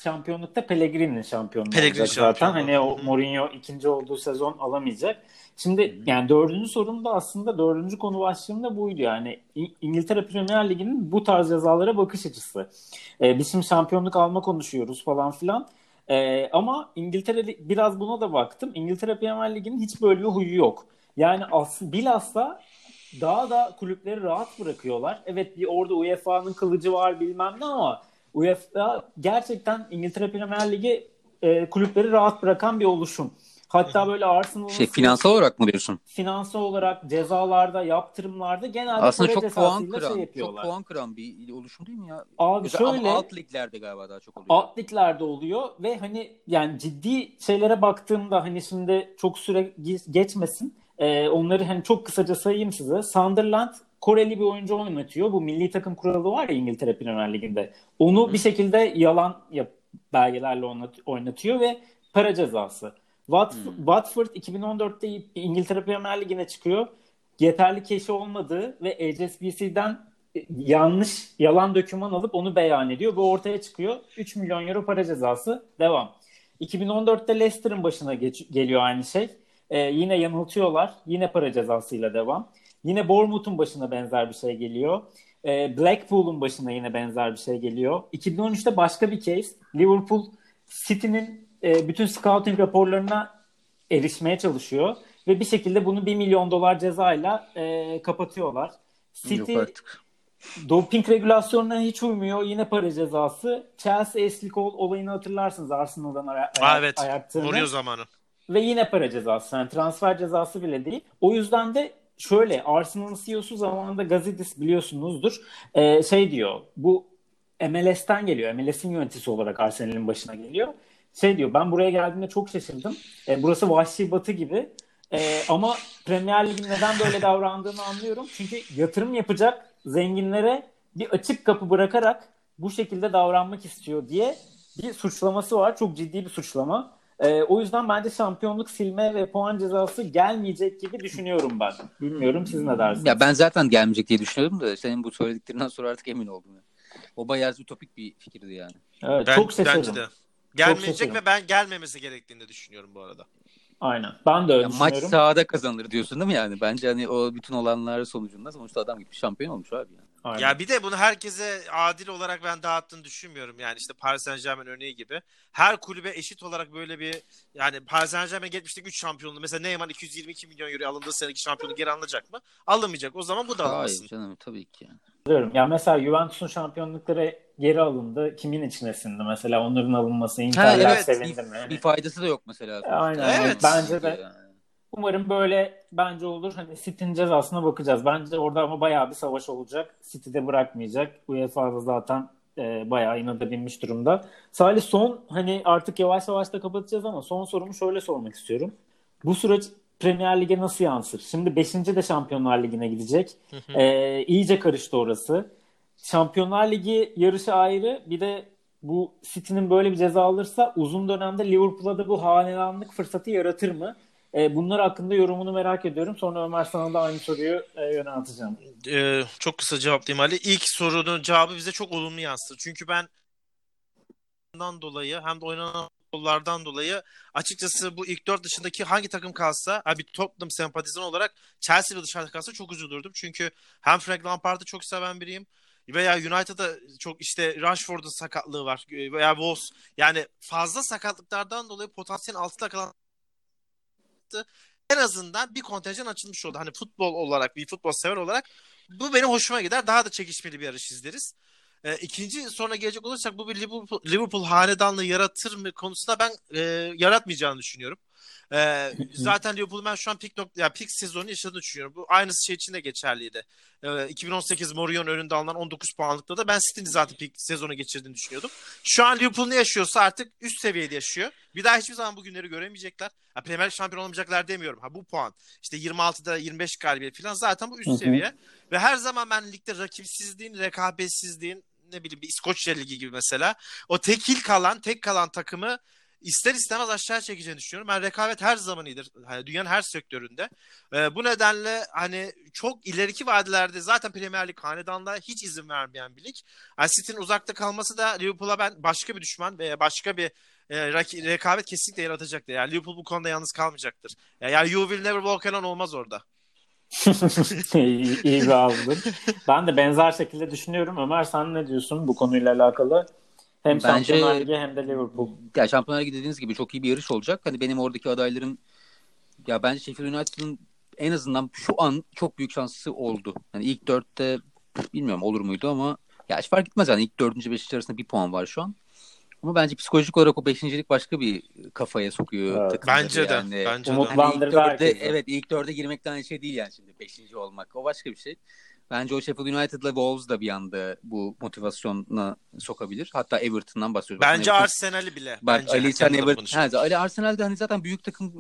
şampiyonlukta Pellegrini'nin şampiyonluğu Pellegrini olacak zaten. Hani o Mourinho ikinci olduğu sezon alamayacak. Şimdi yani dördüncü sorun da aslında dördüncü konu başlığında buydu yani İngiltere Premier Ligi'nin bu tarz cezalara bakış açısı. Ee, biz şimdi şampiyonluk alma konuşuyoruz falan filan. Ee, ama İngiltere biraz buna da baktım. İngiltere Premier Ligi'nin hiç böyle bir huyu yok. Yani aslında bilhassa daha da kulüpleri rahat bırakıyorlar. Evet bir orada UEFA'nın kılıcı var bilmem ne ama UEFA gerçekten İngiltere Premier Ligi e, kulüpleri rahat bırakan bir oluşum. Hatta böyle Arsenal'ın şey finansal olarak mı diyorsun? Finansal olarak cezalarda, yaptırımlarda genelde aslında çok puan şey kıran, şey yapıyorlar. Çok puan kıran bir oluşum değil mi ya? Abi Mesela şöyle alt liglerde galiba daha çok oluyor. Alt liglerde oluyor ve hani yani ciddi şeylere baktığımda hani şimdi çok süre geçmesin. E, onları hani çok kısaca sayayım size. Sunderland Koreli bir oyuncu oynatıyor. Bu milli takım kuralı var ya İngiltere Premier Ligi'nde. Onu bir şekilde yalan yap, belgelerle oynatıyor ve para cezası. Wat, hmm. Watford 2014'te İngiltere Premier Ligi'ne çıkıyor. Yeterli keşi olmadığı ve HSBC'den e, yanlış yalan döküman alıp onu beyan ediyor ve ortaya çıkıyor. 3 milyon euro para cezası. Devam. 2014'te Leicester'ın başına geç, geliyor aynı şey. Ee, yine yanıltıyorlar. Yine para cezasıyla devam. Yine Bournemouth'un başına benzer bir şey geliyor. E, Blackpool'un başına yine benzer bir şey geliyor. 2013'te başka bir case. Liverpool City'nin e, bütün scouting raporlarına erişmeye çalışıyor. Ve bir şekilde bunu 1 milyon dolar cezayla e, kapatıyorlar. City doping regülasyonlarına hiç uymuyor. Yine para cezası. Chelsea eslik olayını hatırlarsınız Arsenal'dan ay- ay- evet. ayarttığını. zamanı. Ve yine para cezası. Yani transfer cezası bile değil. O yüzden de şöyle Arsenal'ın CEO'su zamanında Gazidis biliyorsunuzdur. Ee, şey diyor bu MLS'ten geliyor. MLS'in yöneticisi olarak Arsenal'in başına geliyor. Şey diyor ben buraya geldiğimde çok şaşırdım. Ee, burası vahşi batı gibi. Ee, ama Premier Lig'in neden böyle davrandığını anlıyorum. Çünkü yatırım yapacak zenginlere bir açık kapı bırakarak bu şekilde davranmak istiyor diye bir suçlaması var. Çok ciddi bir suçlama. E, o yüzden bence şampiyonluk silme ve puan cezası gelmeyecek gibi düşünüyorum ben. Bilmiyorum siz ne dersiniz? Ya ben zaten gelmeyecek diye düşünüyordum da senin bu söylediklerinden sonra artık emin oldum. Ya. O bayağı ütopik bir fikirdi yani. Evet, ben, çok şaşırdım. Bence de. Gelmeyecek ve ben gelmemesi gerektiğini de düşünüyorum bu arada. Aynen. Ben de öyle ya düşünüyorum. Maç sahada kazanır diyorsun değil mi yani? Bence hani o bütün olanlar sonucunda sonuçta adam gibi şampiyon olmuş abi yani. Aynen. Ya bir de bunu herkese adil olarak ben dağıttığını düşünmüyorum. Yani işte Paris Saint Germain örneği gibi. Her kulübe eşit olarak böyle bir yani Paris Saint Germain geçmiştik 3 şampiyonluğu. Mesela Neymar 222 milyon euro alındığı seneki şampiyonu geri alınacak mı? Alınmayacak. O zaman bu da alınmasın. Hayır canım tabii ki yani. Diyorum. Ya mesela Juventus'un şampiyonlukları geri alındı. Kimin içine sindi mesela? Onların alınması Inter'ler evet, sevindi mi? Bir, bir faydası da yok mesela. Aynen. Evet. Bence de yani. Umarım böyle bence olur. Hani City'nin cezasına bakacağız. Bence orada ama bayağı bir savaş olacak. City'de bırakmayacak. UEFA'da zaten e, bayağı inada binmiş durumda. Salih son hani artık yavaş yavaş da kapatacağız ama son sorumu şöyle sormak istiyorum. Bu süreç Premier Lig'e nasıl yansır? Şimdi 5. de Şampiyonlar Ligi'ne gidecek. ee, iyice karıştı orası. Şampiyonlar Ligi yarışı ayrı. Bir de bu City'nin böyle bir ceza alırsa uzun dönemde Liverpool'a da bu hanedanlık fırsatı yaratır mı? E, bunlar hakkında yorumunu merak ediyorum. Sonra Ömer sana da aynı soruyu e, yönelteceğim. Ee, çok kısa cevaplayayım Ali. İlk sorunun cevabı bize çok olumlu yansıdı. Çünkü ben dolayı hem de oynanan futbollardan dolayı açıkçası bu ilk dört dışındaki hangi takım kalsa bir Tottenham sempatizan olarak Chelsea'de dışarıda kalsa çok üzülürdüm. Çünkü hem Frank Lampard'ı çok seven biriyim veya United'da çok işte Rashford'un sakatlığı var veya Wolves yani fazla sakatlıklardan dolayı potansiyel altında kalan en azından bir kontenjan açılmış oldu. Hani futbol olarak bir futbol sever olarak bu benim hoşuma gider. Daha da çekişmeli bir yarış izleriz. E, ikinci sonra gelecek olursak bu bir Liverpool, Liverpool hanedanlığı yaratır mı konusunda ben e, yaratmayacağını düşünüyorum. E, zaten Liverpool ben şu an pik nokta, yani pik sezonu yaşadığını düşünüyorum. Bu aynısı şey için de geçerliydi. E, 2018 Mourinho'nun önünde alınan 19 puanlıkta da ben City'nin zaten pik sezonu geçirdiğini düşünüyordum. Şu an Liverpool ne yaşıyorsa artık üst seviyede yaşıyor. Bir daha hiçbir zaman bu günleri göremeyecekler. Ha, Premier şampiyon olamayacaklar demiyorum. Ha bu puan işte 26'da 25 galibiyet falan zaten bu üst seviye. Ve her zaman ben ligde rakipsizliğin, rekabetsizliğin ne bileyim bir İskoçya Ligi gibi mesela o tekil kalan, tek kalan takımı ister istemez aşağı çekeceğini düşünüyorum. Ben rekabet her zaman iyidir. Yani dünyanın her sektöründe. Ee, bu nedenle hani çok ileriki vadelerde zaten Premier Lig hanedanlığa hiç izin vermeyen bir lig. Yani City'nin uzakta kalması da Liverpool'a ben başka bir düşman ve başka bir e, rekabet kesinlikle yaratacaktır. Yani Liverpool bu konuda yalnız kalmayacaktır. Yani you will never walk alone olmaz orada. iyi, iyi bir ağzdın. Ben de benzer şekilde düşünüyorum. Ömer sen ne diyorsun bu konuyla alakalı? Hem Bence, Şampiyonlar Ligi hem de Liverpool. Ya Şampiyonlar Ligi dediğiniz gibi çok iyi bir yarış olacak. Hani benim oradaki adaylarım ya bence Sheffield United'ın en azından şu an çok büyük şansı oldu. Hani ilk dörtte bilmiyorum olur muydu ama ya hiç fark etmez yani ilk dördüncü beşinci arasında bir puan var şu an. Ama bence psikolojik olarak o beşincilik başka bir kafaya sokuyor. Evet. Bence de. Yani, bence de. Yani ilk dörde, evet ilk dörde girmekten aynı şey değil yani şimdi beşinci olmak. O başka bir şey. Bence o Sheffield United'la Wolves da bir anda bu motivasyona sokabilir. Hatta Everton'dan bahsediyoruz. Bence Everton, Arsenal'i bile. Bak Bence Ali sen Everton. Ha, Ali Arsenal'de hani zaten büyük takım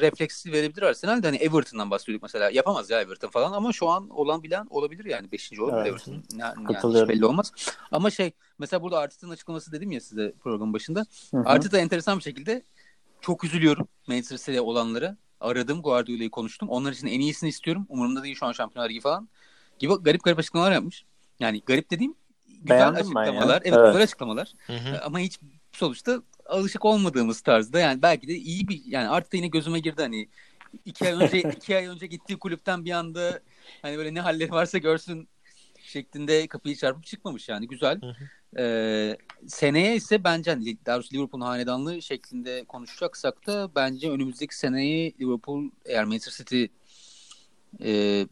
refleksi verebilir Arsenal'de hani Everton'dan bahsediyorduk mesela. Yapamaz ya Everton falan ama şu an olan bilen olabilir yani. Beşinci olabilir evet. Everton. Yani, yani hiç belli olmaz. Ama şey mesela burada Arteta'nın açıklaması dedim ya size program başında. Arteta enteresan bir şekilde çok üzülüyorum Manchester City'de olanlara. Aradım Guardiola'yı konuştum. Onlar için en iyisini istiyorum. Umurumda değil şu an Şampiyonlar Ligi falan gibi garip garip açıklamalar yapmış. Yani garip dediğim güzel Beğendim açıklamalar. Evet, evet, güzel açıklamalar. Hı hı. Ama hiç sonuçta alışık olmadığımız tarzda yani belki de iyi bir yani artık da yine gözüme girdi hani iki ay önce iki ay önce gittiği kulüpten bir anda hani böyle ne halleri varsa görsün şeklinde kapıyı çarpıp çıkmamış yani güzel. Hı hı. Ee, seneye ise bence hani daha doğrusu Liverpool'un hanedanlığı şeklinde konuşacaksak da bence önümüzdeki seneyi Liverpool eğer Manchester City e,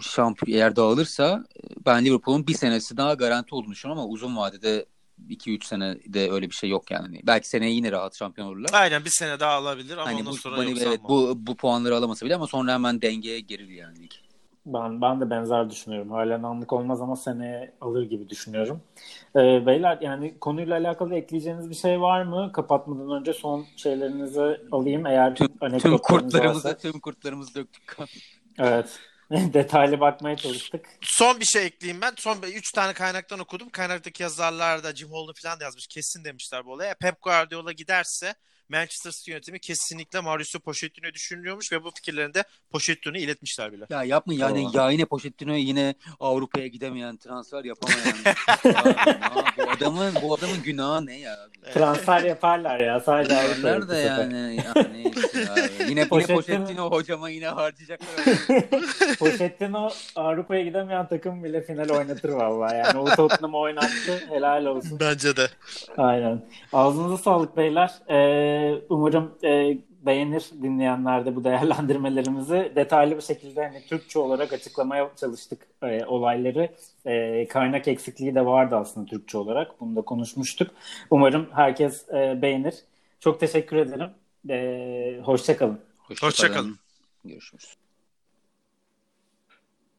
şampiyon eğer dağılırsa ben Liverpool'un bir senesi daha garanti olduğunu düşünüyorum ama uzun vadede 2-3 sene de öyle bir şey yok yani. Hani belki seneye yine rahat şampiyon olurlar. Aynen bir sene daha alabilir ama hani ondan bu, sonra hani, evet, bu, bu puanları alamasa bile ama sonra hemen dengeye gelir yani lig. Ben, ben de benzer düşünüyorum. Halen anlık olmaz ama seneye alır gibi düşünüyorum. Ee, beyler yani konuyla alakalı ekleyeceğiniz bir şey var mı? Kapatmadan önce son şeylerinizi alayım. Eğer tüm, tüm kurtlarımızı varsa. tüm kurtlarımızı döktük. evet. Detaylı bakmaya çalıştık. Son bir şey ekleyeyim ben. Son 3 tane kaynaktan okudum. Kaynaktaki yazarlar da Jim Holden falan da yazmış. Kesin demişler bu olaya. Pep Guardiola giderse Manchester City yönetimi kesinlikle Mauricio Pochettino'yu düşünüyormuş ve bu fikirlerini de Pochettino'ya iletmişler bile. Ya yapma yani ya yine Pochettino yine Avrupa'ya gidemeyen transfer yapamayan. ya, bu adamın bu adamın günahı ne ya? Transfer yaparlar ya sadece Avrupa'ya. Nerede yani? ya, neyse abi. Yine, Pochettino... yine Pochettino hocama yine harcayacaklar. Pochettino Avrupa'ya gidemeyen takım bile final oynatır vallahi yani. O Tottenham'ı oynattı. Helal olsun. Bence de. Aynen. Ağzınıza sağlık beyler. Ee, umarım e, beğenir dinleyenler de bu değerlendirmelerimizi. Detaylı bir şekilde hani Türkçe olarak açıklamaya çalıştık e, olayları. E, kaynak eksikliği de vardı aslında Türkçe olarak. Bunu da konuşmuştuk. Umarım herkes e, beğenir. Çok teşekkür ederim. E, Hoşçakalın. Hoşçakalın. Hoşça Görüşürüz.